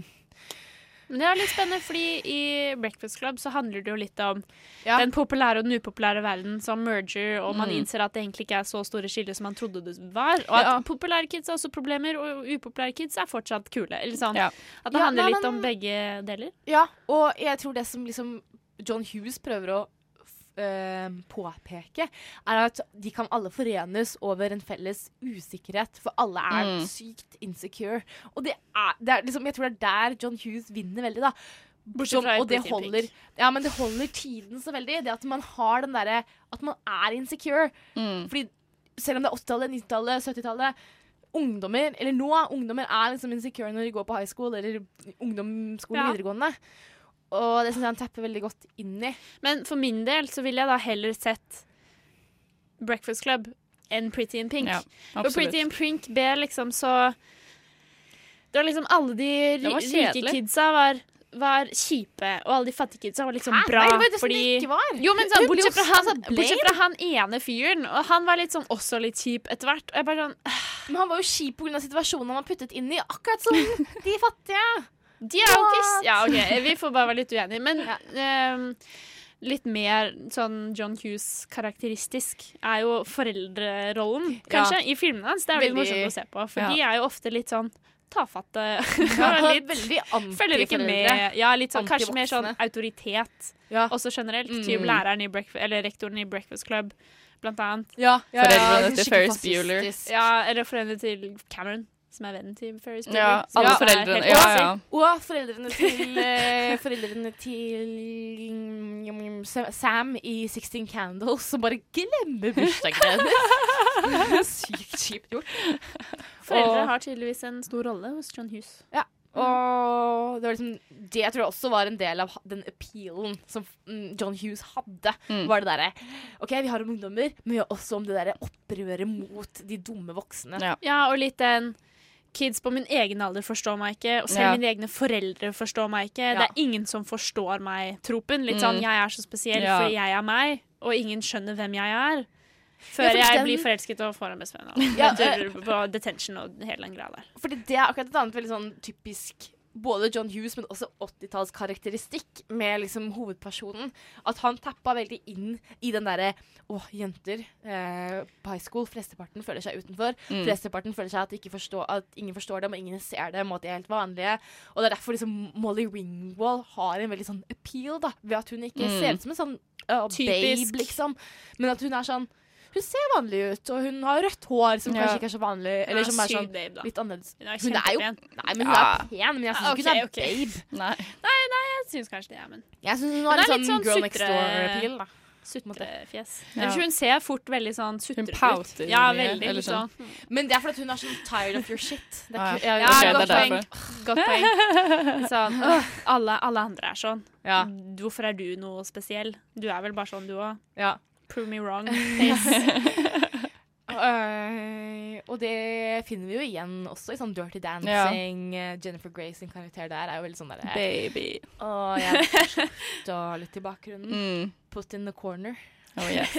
Men det er litt spennende, fordi i Breakfast Club så handler det jo litt om Ja. den populære og den upopulære verden som merger, og man Mm. innser at det egentlig ikke er så store skiller som man trodde det var. Og at Ja. populære kids har også problemer, og upopulære kids er fortsatt kule. Eller sånn. Ja. At det handler nei, litt men- om begge deler. Ja, og jeg tror det som liksom John Hughes prøver å påpeke, er at de kan alle forenes over en felles usikkerhet, for alle er Mm. sykt insecure. Og det er, det er liksom, jeg tror det er der John Hughes vinner veldig, da. Bortsett fra og det holder, ja, men det holder tiden så veldig. Det at man har den derre At man er insecure. Mm. Fordi selv om det er 80-tallet, 90-tallet, 70-tallet Ungdommer, eller nå, ungdommer er liksom insecure når de går på high school eller ungdomsskole Ja. videregående. Og det syns jeg han tapper veldig godt inn i. Men for min del så ville jeg da heller sett Breakfast Club enn Pretty in Pink. Ja, For. Pretty in Pink ble liksom så Det var liksom alle de rike kidsa var var kjipe, og alle de fattige kidsa var liksom Hæ? bra. Nei, det var det fordi... som ikke var. Jo, men sånn, ble jo bortsett, fra han, bortsett fra han ene fyren, og han var litt sånn også litt kjip etter hvert. Og jeg bare sånn Men han var jo kjip pga. situasjonen han var puttet inn i, akkurat som de fattige. De er jo ikke Ja, OK, vi får bare være litt uenige. Men ehm, litt mer sånn John Hughes-karakteristisk er jo foreldrerollen, Ja. kanskje, i filmene hans. Det er Veldig- morsomt å se på, for Ja. de er jo ofte litt sånn tafatte. Ja, litt, veldig antiforeldre. Ja, litt sånn, kanskje mer sånn autoritet autoritet også generelt. Mm. Typ læreren i Breakfast, eller rektoren i Breakfast Club, blant annet. Ja, ja, ja, Foreldrene til Ferris Bueller. Ja, eller foreldrene til Cameron, som er vennen til Ferris Bueller. Ja, alle er foreldrene, ja, ja. Og foreldrene til eh, Foreldrene til mm, Sam i 16 Candles, som bare glemmer bursdagen hennes. Sykt kjipt gjort. Foreldre Og- har tydeligvis en stor rolle hos John Hughes. Ja. Og det var liksom Det tror jeg også var en del av den appealen som mm, John Hughes hadde. Mm. Var det derre OK, vi har om ungdommer, men vi har også om det derre opprøret mot de dumme voksne. Ja. og litt den Kids på min egen alder forstår meg ikke, og selv Ja. mine egne foreldre forstår meg ikke. Ja. Det er ingen som forstår meg-tropen. Litt sånn Mm. 'jeg er så spesiell Ja. fordi jeg er meg', og ingen skjønner hvem jeg er. Før jeg blir forelsket og får en bestevenn. Ja, venter på detention og hele den greia der. Fordi det er akkurat et annet veldig sånn typisk både John Hughes, men også 80-tallskarakteristikk med liksom hovedpersonen. At han tappa veldig inn i den derre Å, jenter eh, på high school. Flesteparten føler seg utenfor. Mm. Flesteparten føler seg at, de ikke forstår, at ingen forstår dem, og ingen ser dem, og at de er helt vanlige. Og det er derfor liksom Molly Ringwald har en veldig sånn appeal, da. Ved at hun ikke Mm. ser ut som en sånn uh, babe, liksom. Men at hun er sånn hun ser vanlig ut, og hun har rødt hår, som Ja. kanskje ikke er så vanlig. Hun Eller er som er sånn babe, litt annerledes. Hun er Hun er jo. Nei, men hun Ja. er pen, men jeg syns Ja, ikke hun er babe. Nei. Nei, nei, jeg syns kanskje det, men Jeg syns hun Hun har litt sånn sånn girl next door-appeal, da. Sutrefjes. Ja. Hun ser fort veldig sånn sutrete pouter ut. Ja, veldig. eller sånn. sånn. Men det er fordi hun er sånn tired of your shit. Det er Ah, ja. Ja, godt poeng. Godt poeng. Sånn, «Åh, alle, alle andre er sånn. Hvorfor er du noe spesiell? Du er vel bare sånn, du òg. Ja. Prove me wrong. Øh, og det finner vi jo igjen også i sånn Dirty Dancing. Ja. Jennifer Grey sin karakter der er jo veldig sånn derre Baby. Å, jeg slutta litt i bakgrunnen. Mm. Put in the corner. Oh, yes.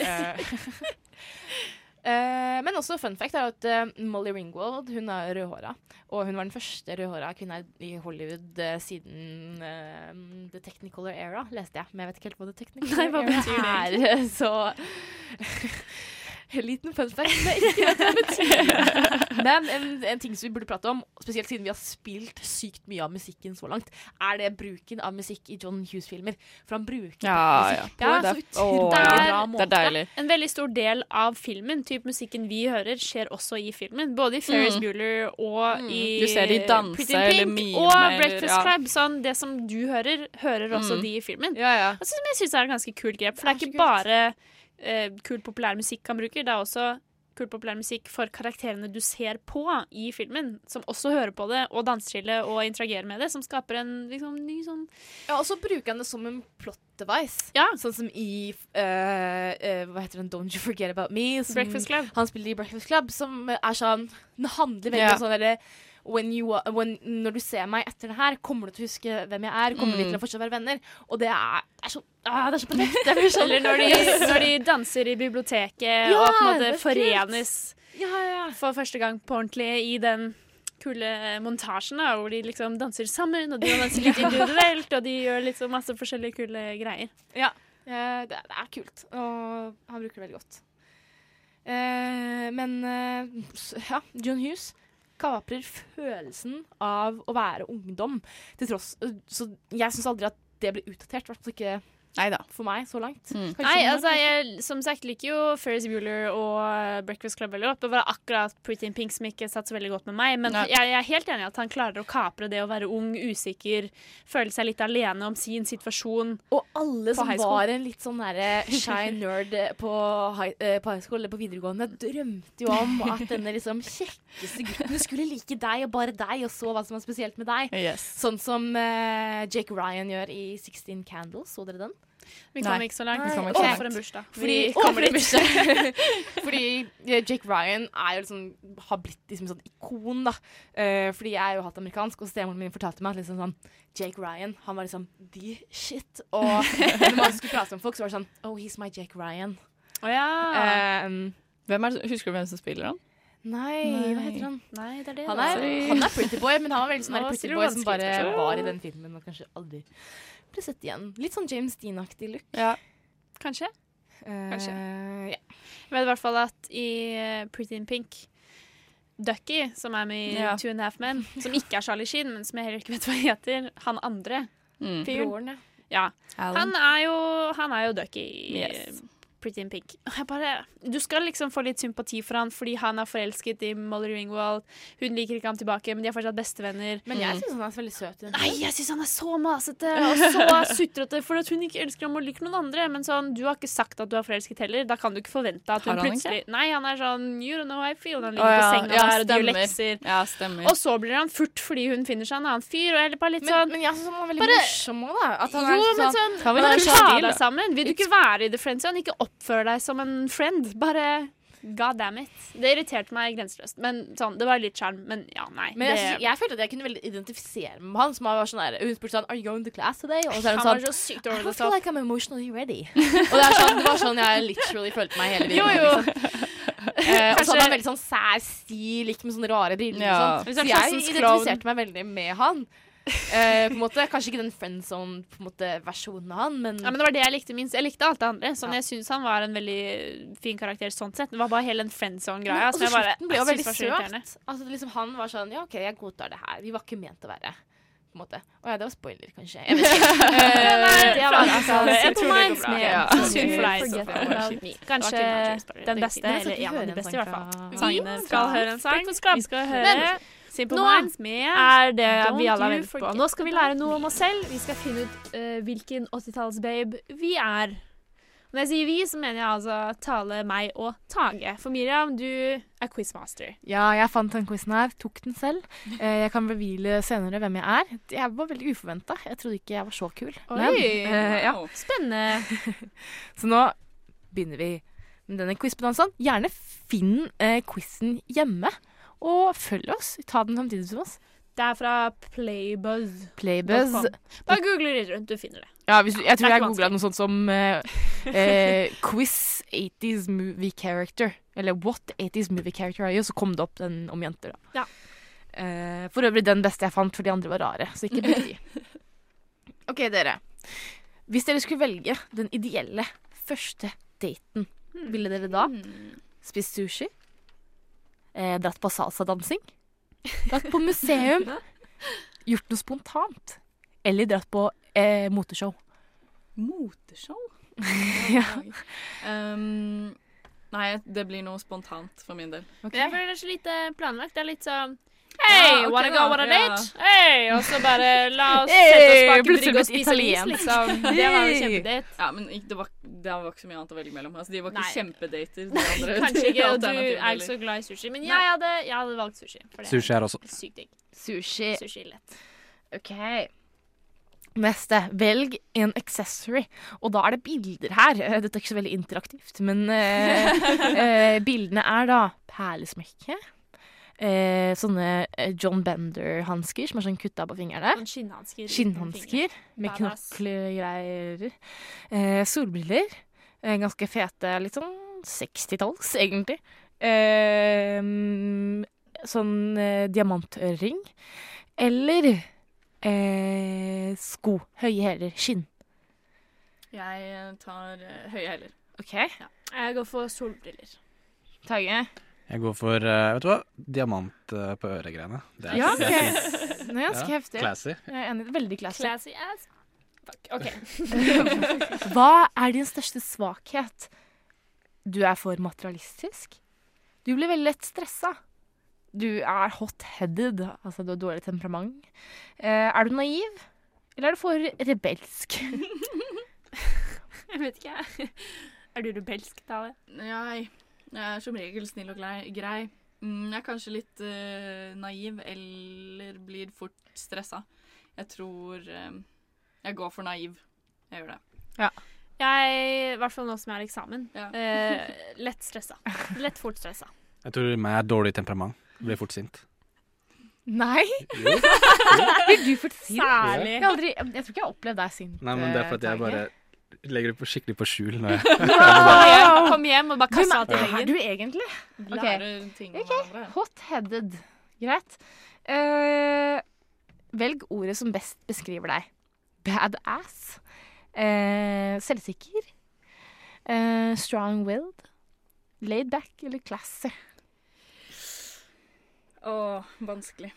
Eh, men også fun fact er at uh, Molly Ringwald hun er rødhåra. Og hun var den første rødhåra kvinna i Hollywood uh, siden The Technicolor Era, leste jeg. Men jeg vet ikke helt hva The Technicolor Nei, hva Era betyr det er. Så liten fun fact som jeg ikke vet hva det betyr. Men en, en ting som vi burde prate om, spesielt siden vi har spilt sykt mye av musikken så langt, er det bruken av musikk i John Hughes-filmer. For han bruker Ja, musikk ja. på en Det så er- utrolig bra ja. måte. Det er deilig. En veldig stor del av filmen, typ musikken vi hører, skjer også i filmen. Både i Ferris Mm. Bueller og Mm. i Du ser de danse Pretty Pink mime Og eller- Breakfast ja. Club. Sånn, det som du hører, hører også Mm. de i filmen. Ja, ja. Altså, som jeg syns er et ganske kult grep. For det er ikke bare eh, kul populær musikk han bruker, det er også kul populær musikk for karakterene du ser på i filmen, som også hører på det og danser til det og interagerer med det, som skaper en liksom, ny sånn Ja, og så bruker han det som en plot device. ja. Sånn som i uh, uh, Hva heter den? Don't You Forget About Me. Breakfast Club. Han spiller i Breakfast Club, som er sånn Den handler veldig om sånn derre you, when, når du ser meg etter det her, kommer du til å huske hvem jeg er? Kommer vi Mm. til å fortsatt være venner? Og det er, det er så ah, Det er så perfekt. Blir sånn- Eller når de, når de danser i biblioteket Ja, og på en måte forenes Ja, ja. for første gang på ordentlig i den kule montasjen da, hvor de liksom danser sammen, og de danser litt individuelt, og de gjør liksom masse forskjellige kule greier. Ja, eh, det, det er kult, og han bruker det veldig godt. Eh, men eh, ja, John Hughes kaprer følelsen av å være ungdom, til tross Så jeg syns aldri at det blir utdatert, i hvert fall ikke Neida. for meg så langt. Mm. Nei, altså, jeg som sagt liker jo Ferris Bueller og Breakfast Club veldig godt. Det var akkurat Pretty in Pink som ikke satt så veldig godt med meg. Men jeg, jeg er helt enig i at han klarer å kapre det å være ung, usikker, føle seg litt alene om sin situasjon. Og alle som var en litt sånn derre shy nerd på high, eh, på high school eller på videregående, drømte jo om at denne liksom kjekkeste gutten skulle like deg og bare deg, og så hva som var spesielt med deg. Yes. Sånn som eh, Jake Ryan gjør i 16 Candles. Så dere den? Vi kommer Nei. ikke så langt. Vi kommer Å, for en bursdag. Fordi, Vi for en bursdag. fordi eh, Jake Ryan er jo liksom, har blitt liksom sånn ikon, da. Uh, fordi jeg er jo halvt amerikansk, og stemoren min fortalte meg at liksom sånn Jake Ryan, han var liksom the shit. Og når man skulle prate med folk, så var det sånn Oh, he's my Jake Ryan. Oh, ja. Um, hvem er, husker du hvem som spiller han? Nei, Nei. hva heter han? Nei, det er det. Han er, han er pretty boy, men han var veldig sånn pretty boy som bare var i den filmen og kanskje aldri ble sett igjen. Litt sånn James Dean-aktig look. Ja. Kanskje. Kanskje. ja. Jeg vet i hvert fall at i eh, Pretty in Pink Ducky, som er med i Ja. Two and a Half Men, som ikke er Charlie Sheen, men som jeg heller ikke vet hva heter, han andre Mm. fyren. Ja. Ja. Han er jo, han er jo Ducky Yes. Pretty in Pink. Og Jeg bare, du skal liksom få litt sympati for han fordi han er forelsket i Molly Ringwald. Hun liker ikke ham tilbake, men de er fortsatt bestevenner. Men jeg syns han er veldig søt. Nei, jeg syns han er så masete og så sutrete for at hun ikke elsker ham og liker noen andre. Men sånn, du har ikke sagt at du er forelsket heller. Da kan du ikke forvente at hun Har han ikke? plutselig Nei, han er sånn You don't know how I feel. Han ligger på ja. senga Ja, der og gjør lekser. Ja. Og så blir han furt fordi hun finner seg en annen fyr. Og jeg bare litt Men, sånn men jeg syns han var veldig Bare- morsom òg, da. At han jo, er men sånn kan vi ta deg sammen. Vil du ikke være i The Friend Zone, ikke oppfør deg som en friend. Bare God damn it. Det irriterte meg grenseløst. Men sånn, det var litt sjarm. Men ja, nei. Men jeg, det, jeg følte at jeg kunne veldig identifisere med han. Som var sånn der, Hun spurte sånn Are you going to class today? Og så er hun sånn så sykt I don't feel like I'm emotionally ready. og det, sånn, det var sånn jeg literally følte meg hele Jo, videoen. jo. Liksom. Eh, og så hadde han veldig sånn sær stil, ikke med sånne rare briller. Ja. Så jeg identifiserte meg veldig med han. Eh, Kanskje ikke den friendzone-versjonen av han, men, Ja, men Det var det jeg likte minst. Jeg likte alt det andre. Sånn, Ja. Jeg syns han var en veldig fin karakter sånn sett. Det var bare hele den friendzone-greia. Men- og så bare- slutten ble jo veldig søt. Altså, liksom, han var sånn Ja, OK, jeg godtar det her. Vi var ikke ment å være. På en måte. Å ja, det var spoiler, kanskje. Jeg vet ikke. Eh, Nei, det var altså går Minds med Ja. Synd for deg. Kanskje den beste, eller en av de beste, i hvert fall. Vi skal høre en sang. Vi skal høre Simple nå Minds med er det Don't vi alle har ventet på. Nå skal vi lære noe om oss selv. Vi skal finne ut uh, hvilken 80-tallsbabe vi er. Når jeg sier vi, så mener jeg altså Tale, meg og Tage. For Miriam, du er quizmaster. Ja, jeg fant den quizen her, tok den selv. Eh, jeg kan bevile senere hvem jeg er. Jeg var veldig uforventa. Jeg trodde ikke jeg var så kul. Men, uh, ja. Spennende. Så nå begynner vi med denne quizbonanzaen. Gjerne finn uh, quizen hjemme, og følg oss. Ta den samtidig som oss. Det er fra Playbuzz. Playbuzz. Bare google litt rundt, du finner det. Ja, du- jeg tror jeg googla noe sånt som uh, uh, Quiz 80s movie character. Eller What 80s movie character are you? Så kom det opp den om jenter, da. Ja. Uh, for øvrig den beste jeg fant, for de andre var rare. Så ikke bruk de. OK, dere. Hvis dere skulle velge den ideelle første daten, ville dere da spist sushi? Eh, dratt på salsadansing? Dratt på museum? Gjort noe spontant? Eller dratt på eh, moteshow? Moteshow? ja. Um, nei, det blir noe spontant for min del. Jeg føler det er så lite planlagt. Det er litt sånn Hei, Ja, okay, wanna go on a ja. date? Hei, og så bare la oss Hey, sette oss bak en brygge og spise is, liksom. Det var jo kjempedate. Ja, men det var, det var ikke så mye annet å velge mellom. Altså, de var ikke Nei. kjempedater. de andre Kanskje ikke, og du er ikke så glad i sushi. Men jeg hadde, jeg hadde valgt sushi. for det Sushi er også. Sykt digg. Sushi. Sushi lett. OK. Neste. Velg en accessory. Og da er det bilder her. Eh, Dette er ikke så veldig interaktivt, men uh, uh, bildene er da perlesmykke. Eh, sånne eh, John Bender-hansker som er sånn kutta på fingrene. Sånn skinnhansker. Skinnhansker med Badass. knoklegreier. Eh, solbriller. Eh, ganske fete. Litt sånn 60-talls, egentlig. Eh, sånn eh, diamantøring. Eller eh, sko. Høye hæler. Skinn. Jeg tar høye hæler. OK. Jeg går for solbriller. Tage. Jeg går for uh, vet du hva? diamant uh, på øregreiene. Det er, Ja, det er fint. Det er ganske heftig. Classy. Jeg er enig. Veldig classy. Classy ass. Fuck. OK. Hva er din største svakhet? Du er for materialistisk. Du blir veldig lett stressa. Du er hot-headed, altså du har dårlig temperament. Uh, er du naiv, eller er du for rebelsk? Jeg vet ikke, jeg. Er du rebelsk, Tale? Nei, jeg er som regel snill og grei. Mm, jeg er kanskje litt uh, naiv eller blir fort stressa. Jeg tror eh, Jeg går for naiv. Jeg gjør det. Ja. Jeg, I hvert fall nå som jeg har eksamen. Eh, lett stressa. Lett fort stressa. Jeg tror meg er dårlig temperament. Blir fort sint. Nei? Blir du fort sint? Særlig. Jeg, aldri, jeg tror ikke jeg har opplevd deg sint. Nei, men det er fordi jeg bare legger det på skikkelig på skjul når jeg Wow. Kom hjem og bare kasta alt i er veggen. du egentlig? Okay. Lærer ting om Ok, hverandre. Hot-headed. Greit. Uh, velg ordet som best beskriver deg. Badass. Uh, selvsikker. Uh, strong-willed. Laid back eller classy. Åh, vanskelig.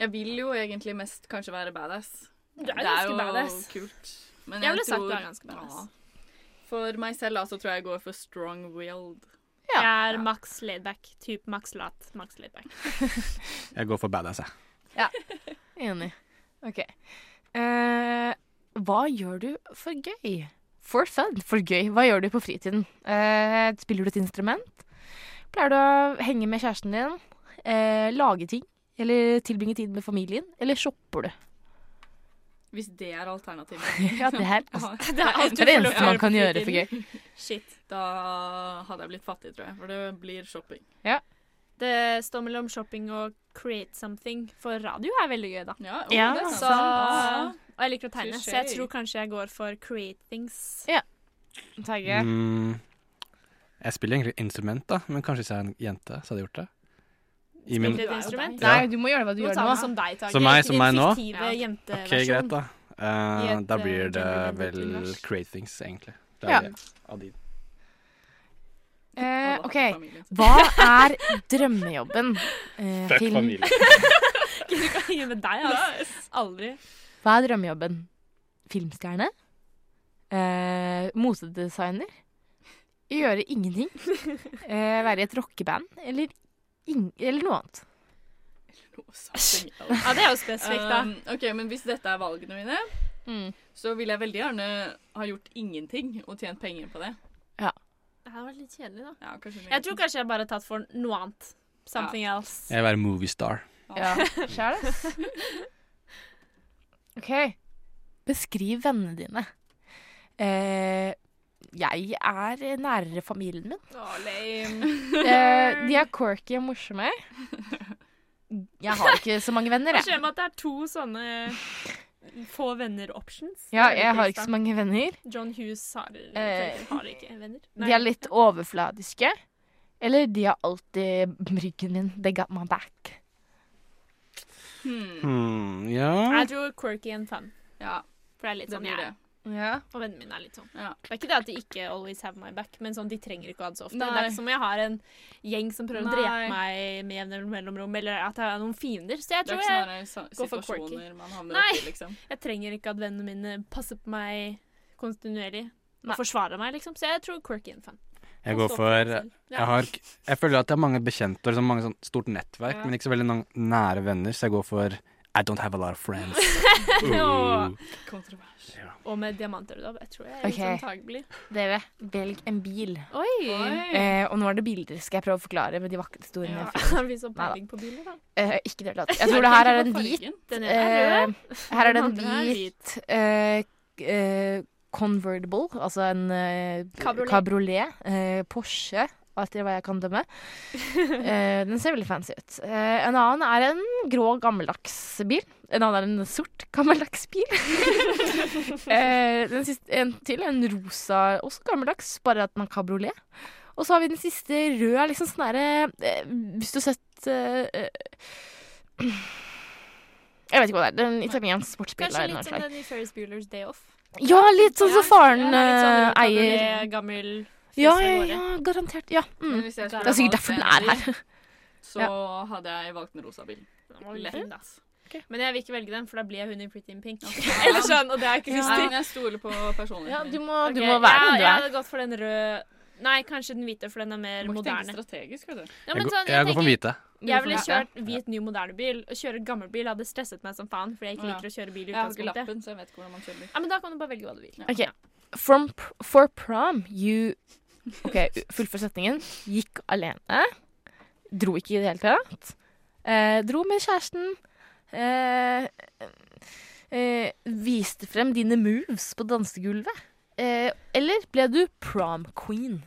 Jeg vil jo egentlig mest kanskje være badass. Du er det er jo badass. kult. Men Jeg ville sagt tror- du er ganske badass. Ja. For meg selv da, så tror jeg jeg går for strong-willed. Jeg er maks laidback. Typ maks lat, maks laidback. Jeg går for badass, jeg. Ja, enig. OK. Uh, hva gjør du for gøy? For fun, for gøy. Hva gjør du på fritiden? Uh, spiller du et instrument? Pleier du å henge med kjæresten din? Uh, lage ting? Eller tilbringe tid med familien? Eller shopper du? Hvis det er alternativet. Ja, det er- Ja, det er alt det, er det eneste man kan gjøre for gøy. Shit. Da hadde jeg blitt fattig, tror jeg. For det blir shopping. Ja. Det står mellom shopping og create something, for radio er veldig gøy, da. Ja, oh, Ja, det så, og jeg liker å tegne, så jeg tror kanskje jeg går for create things. Ja. Tage? Mm, jeg spiller egentlig instrument, da, men kanskje hvis jeg er en jente, så hadde jeg gjort det. I min- Spiller et instrument? Ja. Nei, du må gjøre hva du Du gjør nå. som deg, Tage. Som meg, som meg nå? Ja. Ok, greit, da. Uh, et, da eh, blir det vel create things, egentlig. Det Ja. er det. Av. Eh, OK. familien. Hva er drømmejobben? Eh, Fuck film- familie. Du kan gi med deg, ass. Aldri. Hva er drømmejobben? Filmstjerne? Eh, motedesigner? Gjøre ingenting? Eh, være i et rockeband? Eller, eller noe annet? Something else. Ja, det er jo spesifikt, da. Um, ok, men hvis dette er valgene mine, Mm. så vil jeg veldig gjerne ha gjort ingenting og tjent penger på det. Ja. Det hadde vært litt kjedelig, da. Ja, Jeg tror kanskje jeg bare har tatt for noe annet. Something else. Jeg vil være moviestar. Ja, skjær det. OK. Beskriv vennene dine. Eh, jeg er nærere familien min. Å, lame. Eh, de er quirky og morsomme. Jeg har ikke så mange venner, Hva jeg. skjer med at det er to sånne få venner-options? Ja, jeg har ikke så mange venner. John Hughes har, Eh, har ikke venner. De er litt overfladiske. Eller de har alltid ryggen min. They got my back. Hmm, ja Jeg tror quirky and fun. Ja, For det er litt det sånn blir jeg det. er. Ja. Og vennene mine er litt sånn. Ja. Det er ikke det at de ikke always have my back, men sånn, de trenger ikke å ha det så ofte. Det er ikke som om jeg har en gjeng som prøver å drepe meg med jevne mellomrom, eller at jeg har noen fiender. Så jeg er tror jeg går for quirky. man Nei. oppi, liksom. Jeg trenger ikke at vennene mine passer på meg kontinuerlig Nei. og forsvarer meg, liksom. Så jeg tror quirky and fun. Jeg går for jeg, har, jeg føler at jeg har mange bekjente og liksom mange sånn stort nettverk, Ja. men ikke så veldig nære venner, så jeg går for I don't have a lot of friends. Ooh. Kontrovers. Og med diamanter da, Jeg tror jeg er Ok. litt sånn tagelig. Dere, velg en bil. Oi! Eh, og nå er det bilder. Skal jeg prøve å forklare med de vakre ordene? Ja. Har vi så peiling på biler, da? Eh, ikke i det hele tatt. Jeg tror det her er en hvit er eh, Her er det en Den hvit eh, eh, convertible, altså en eh, Cabriolet. cabriolet. eh, Porsche, etter hva jeg kan dømme. Eh, den ser veldig fancy ut. Eh, en annen er en grå, gammeldags bil. En annen er en sort, gammeldags bil. eh, den siste, en til, en rosa, også gammeldags, bare at den har kabriolet. Og så har vi den siste røde, liksom sånn derre eh, Hvis du har sett eh, eh, Jeg vet ikke hva det er. Det er en italiensk sportsbil. Kanskje litt som den i Ferris Bueller's Day Off. Ja, litt sånn som faren Ja, sånn eier. Gammel Ja, ja, ja, garantert. Ja. Mm. Det er sikkert derfor den er her. Så hadde jeg valgt den rosa bil. Den var veldig Lett. ass. Okay. Men jeg vil ikke velge den, for da blir jeg hun i Pretty in Pink. Ja. Eller sånn, og det er ikke Nei, til. men jeg stoler på personligheten Ja, du må, du må være ja, den du Jeg er. hadde gått for den røde Nei, kanskje den hvite, for den er mer Du må ikke tenke moderne. strategisk, vet du. Ja, Jeg, går- sånn, jeg går for hvite. Jeg ville kjørt hvit, ny, moderne bil. Å kjøre gammel bil hadde stresset meg som faen, fordi jeg ikke liker å kjøre bil i Jeg har ikke utgangspunktet. lappen, så jeg vet ikke hvordan man kjører bil. Ja, men da kan du bare velge hva du vil. Okay. From, for prom, you OK, fullfør setningen. Gikk alene. Dro ikke i det hele tatt. Eh, dro med kjæresten. Eh, eh, viste frem dine moves på dansegulvet. Eh, eller ble du prom queen?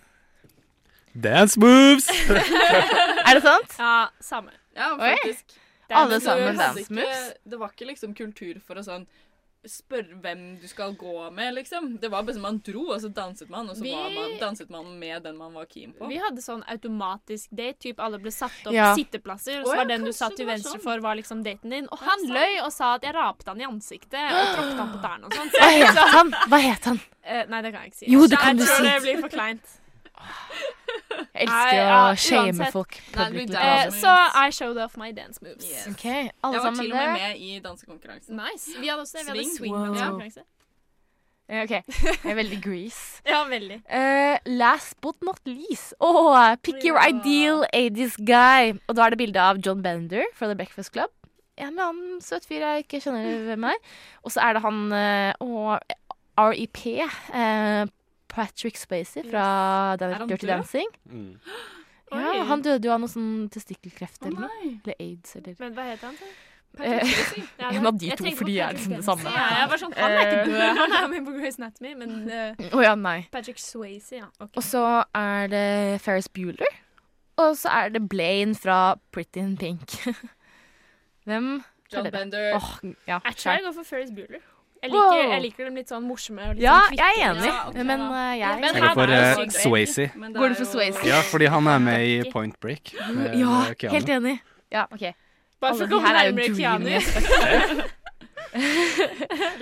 Dance moves! er det sant? Ja, samme. Ja, Oi. faktisk. Alle sammen dance ikke- moves? Det var ikke liksom kultur for å sånn spørre hvem du skal gå med, liksom. Det var bare sånn man dro, og så danset man, og så Vi- var man, danset man med den man var keen på. Vi hadde sånn automatisk date. Typ alle ble satt opp Ja. sitteplasser. Og så så ja, var den du satt til venstre sånn. for, var liksom daten din. Og han løy og sa at jeg rapte han i ansiktet og tråkket han på tærne og sånn. Så Hva jeg het liksom- han? Hva het han? Uh, nei, det kan jeg ikke si. Jo, det kan jeg du tror det blir for kleint. Jeg Nei, elsker ja, å shame uansett. folk. Nei, det blir. Eh, dance så I showed off my dance moves. Yes. OK, alle jeg var sammen til og med der. med i dansekonkurransen. Nice. Vi hadde også det. Vi hadde Swing. swing-dansekonkurranse. Eh, OK. Jeg er veldig grease. Ja, veldig. Eh, last but not least. Åh, pick your ideal 80s guy. Og da er det bilde av John Bender fra The Breakfast Club. En eller annen søt fyr jeg ikke skjønner hvem er. Og så er det han eh, og REP. eh, Patrick Spacey fra Er Dirty død? Dancing. Mm. Ja, han døde jo av noe sånn testikkelkreft eller noe. nei. Eller aids eller Men hva het han? så? Eh, Ja, En av de to, for de er liksom det samme. Ja, jeg var sånn, Han er ikke Eh. død. Han er med på Grace Anatomy, men uh, Å ja, nei. Patrick Swayze, ja. Okay. Og så er det Ferris Bueller. Og så er det Blaine fra Pretty in Pink. Hvem? John er? Bender. Oh, ja, Jeg tror jeg går for Ferris Bueller. Jeg Wow. liker, jeg liker dem litt sånn morsomme. Og litt Ja, sånn jeg er enig, Ja, okay, men eh, jeg Men Jeg går for eh, sykt Swayze. Går du for Swayze? Ja, fordi han er med i Point Break. Med, Ja, med Keanu. helt enig. Ja, OK. Bare for å komme er nærmere Keanu.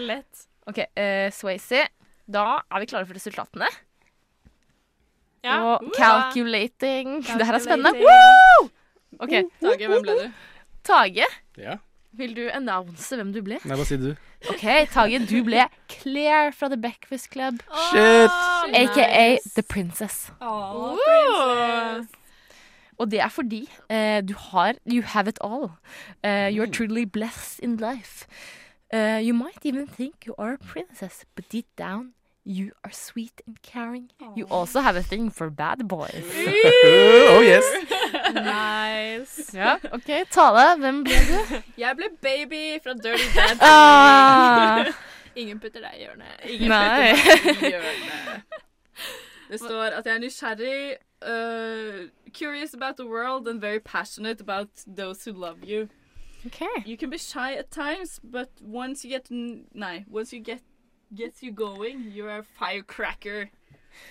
Lett. OK, uh, Swayze. Da er vi klare for resultatene. Ja. Og calculating. Det her er spennende. Woo! OK. Tage, hvem ble du? Tage, Ja. Vil du announce hvem du ble? Nei, hva sier du? OK, Tage, du ble Claire fra The Breakfast Club. Shit! AKA The Princess. Åh, princess. Og det er fordi uh, du har You have it all. You you're truly blessed in life. Uh, you might even think you are a princess, but deep down you are sweet and caring. You also have a thing for bad boys. oh yes! Nice. ja, OK. Tale, hvem ble du? Jeg ble baby fra Dirty Dancing. Ah. Ingen putter deg i hjørnet. Ingen Nei. putter meg i hjørnet. Det står at jeg er nysgjerrig, uh, curious about the world and very passionate about those who love you. Okay. You can be shy at times, but once you get n- nei, once you get gets you going, you're a firecracker.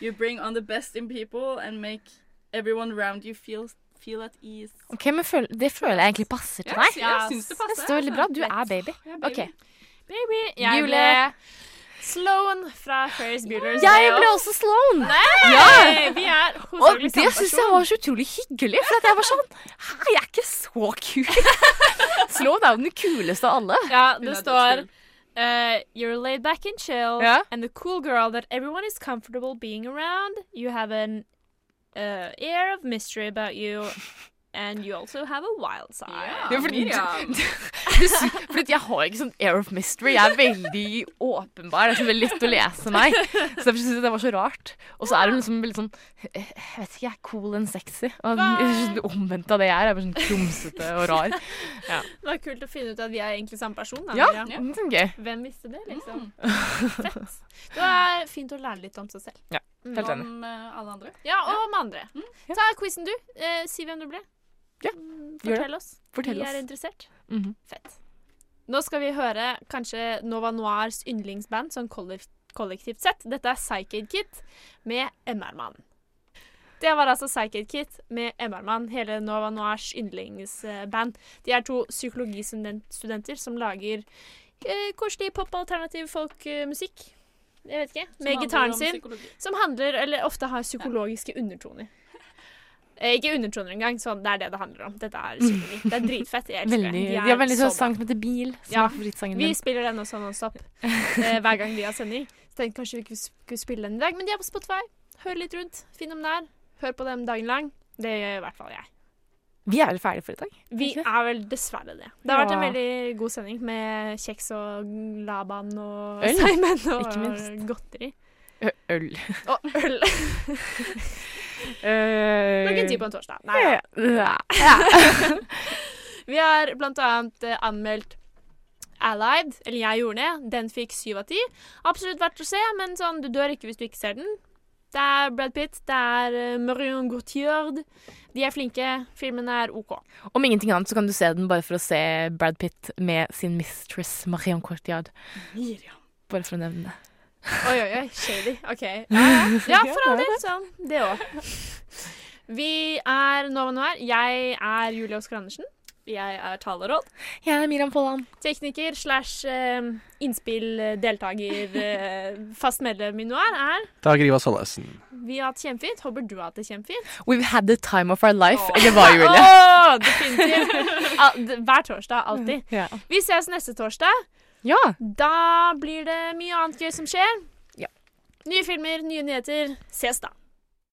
You bring on the best in people and make everyone around you feel feel at ease. Ok, men føl det føler jeg egentlig passer til Ja, deg. jeg synes det passer. Det står veldig bra. Du er baby. Baby. Ok. Baby. Jeg ble Sloan fra Ferris Bueller's Jeg ble også Sloan. Nei! Ja. Vi er Og det syns jeg var så utrolig hyggelig. For at jeg var sånn Hei, jeg er ikke så kul. Sloan er jo den kuleste av alle. Ja, det står uh, You're laid back and chill Ja. and the cool girl that everyone is comfortable being around. You have an uh, air of mystery about you, and you also have a wild side. Ja, Ja, fordi- Miriam. Fordi jeg har ikke sånn air of mystery. Jeg er veldig åpenbar. Det er veldig lett å lese meg. Så derfor syns jeg det var så rart. Og så er hun liksom litt sånn Jeg vet ikke, jeg er cool and sexy. Og det omvendte av det jeg er. Jeg er bare sånn krumsete og rar. Ja. Det var kult å finne ut at vi er egentlig samme person. Da, Ja, er gøy. Hvem visste det, liksom? Mm. Fett. Det var fint å lære litt om seg selv. Ja, helt enig. Om uh, alle andre. Ja, og om andre. Ta quizen, du. Uh, si hvem du ble. Ja, Mm. Fortell oss. Fortell vi oss. er interessert. Mhm. Fett. Nå skal vi høre kanskje Nova Noirs yndlingsband sånn kollektivt sett. Dette er Psyched Kit med MR-mann. Det var altså Psyched Kit med MR-mann, hele Nova Noirs yndlingsband. De er to psykologistudenter som lager eh, koselig pop, alternativ folkmusikk. Jeg vet ikke. Med gitaren sin. psykologi. Som handler, eller ofte har psykologiske undertoner. Eh, ikke undertoner engang, sånn, det er det det handler om. Dette er psykologi. Det er dritfett. Jeg elsker Veldig, det. de har veldig sånn sang som heter Bil, som Ja, er favorittsangen Vi spiller den også non-stop eh, hver gang vi har sending. Så tenkte kanskje vi skulle spille den i dag, men de er på Spotify. Hør litt rundt, finn dem der. Hør på dem dagen lang. Det gjør i hvert fall jeg. Vi er vel ferdige for i dag? Vi er vel dessverre det. Det har vært en veldig god sending med kjeks og Laban og Øl, Simon og godteri. Øl. Og øl. Eh, Klokken ti på en torsdag. Nei, ja. ja. Vi har blant annet eh, anmeldt Allied, eller jeg gjorde det. Den fikk syv av ti. Absolutt verdt å se, men sånn, du dør ikke hvis du ikke ser den. Det er Brad Pitt, det er uh, Marion Gautier. De er flinke. Filmen er OK. Om ingenting annet så kan du se den bare for å se Brad Pitt med sin mistress Marion Courtiard. Bare for å nevne det. Oi, oi, oi. Shady. OK. Ja, ja. for all del. Sånn. Det òg. Vi er Nova Noir. Jeg er Julie Oskar Andersen. Jeg er Taleråd. Jeg er Miriam Folland. Tekniker slash uh, innspill, deltaker, uh, fast medlem i Noir er Dag Riva Sollesen. Vi har hatt kjempefint. Håper du har hatt det kjempefint. We've had the time of our life. Eller hva, Julie? Åh, definitivt. Hver torsdag. Alltid. Vi ses neste torsdag. Ja. Da blir det mye annet gøy som skjer. Ja. Nye filmer, nye nyheter. Ses da.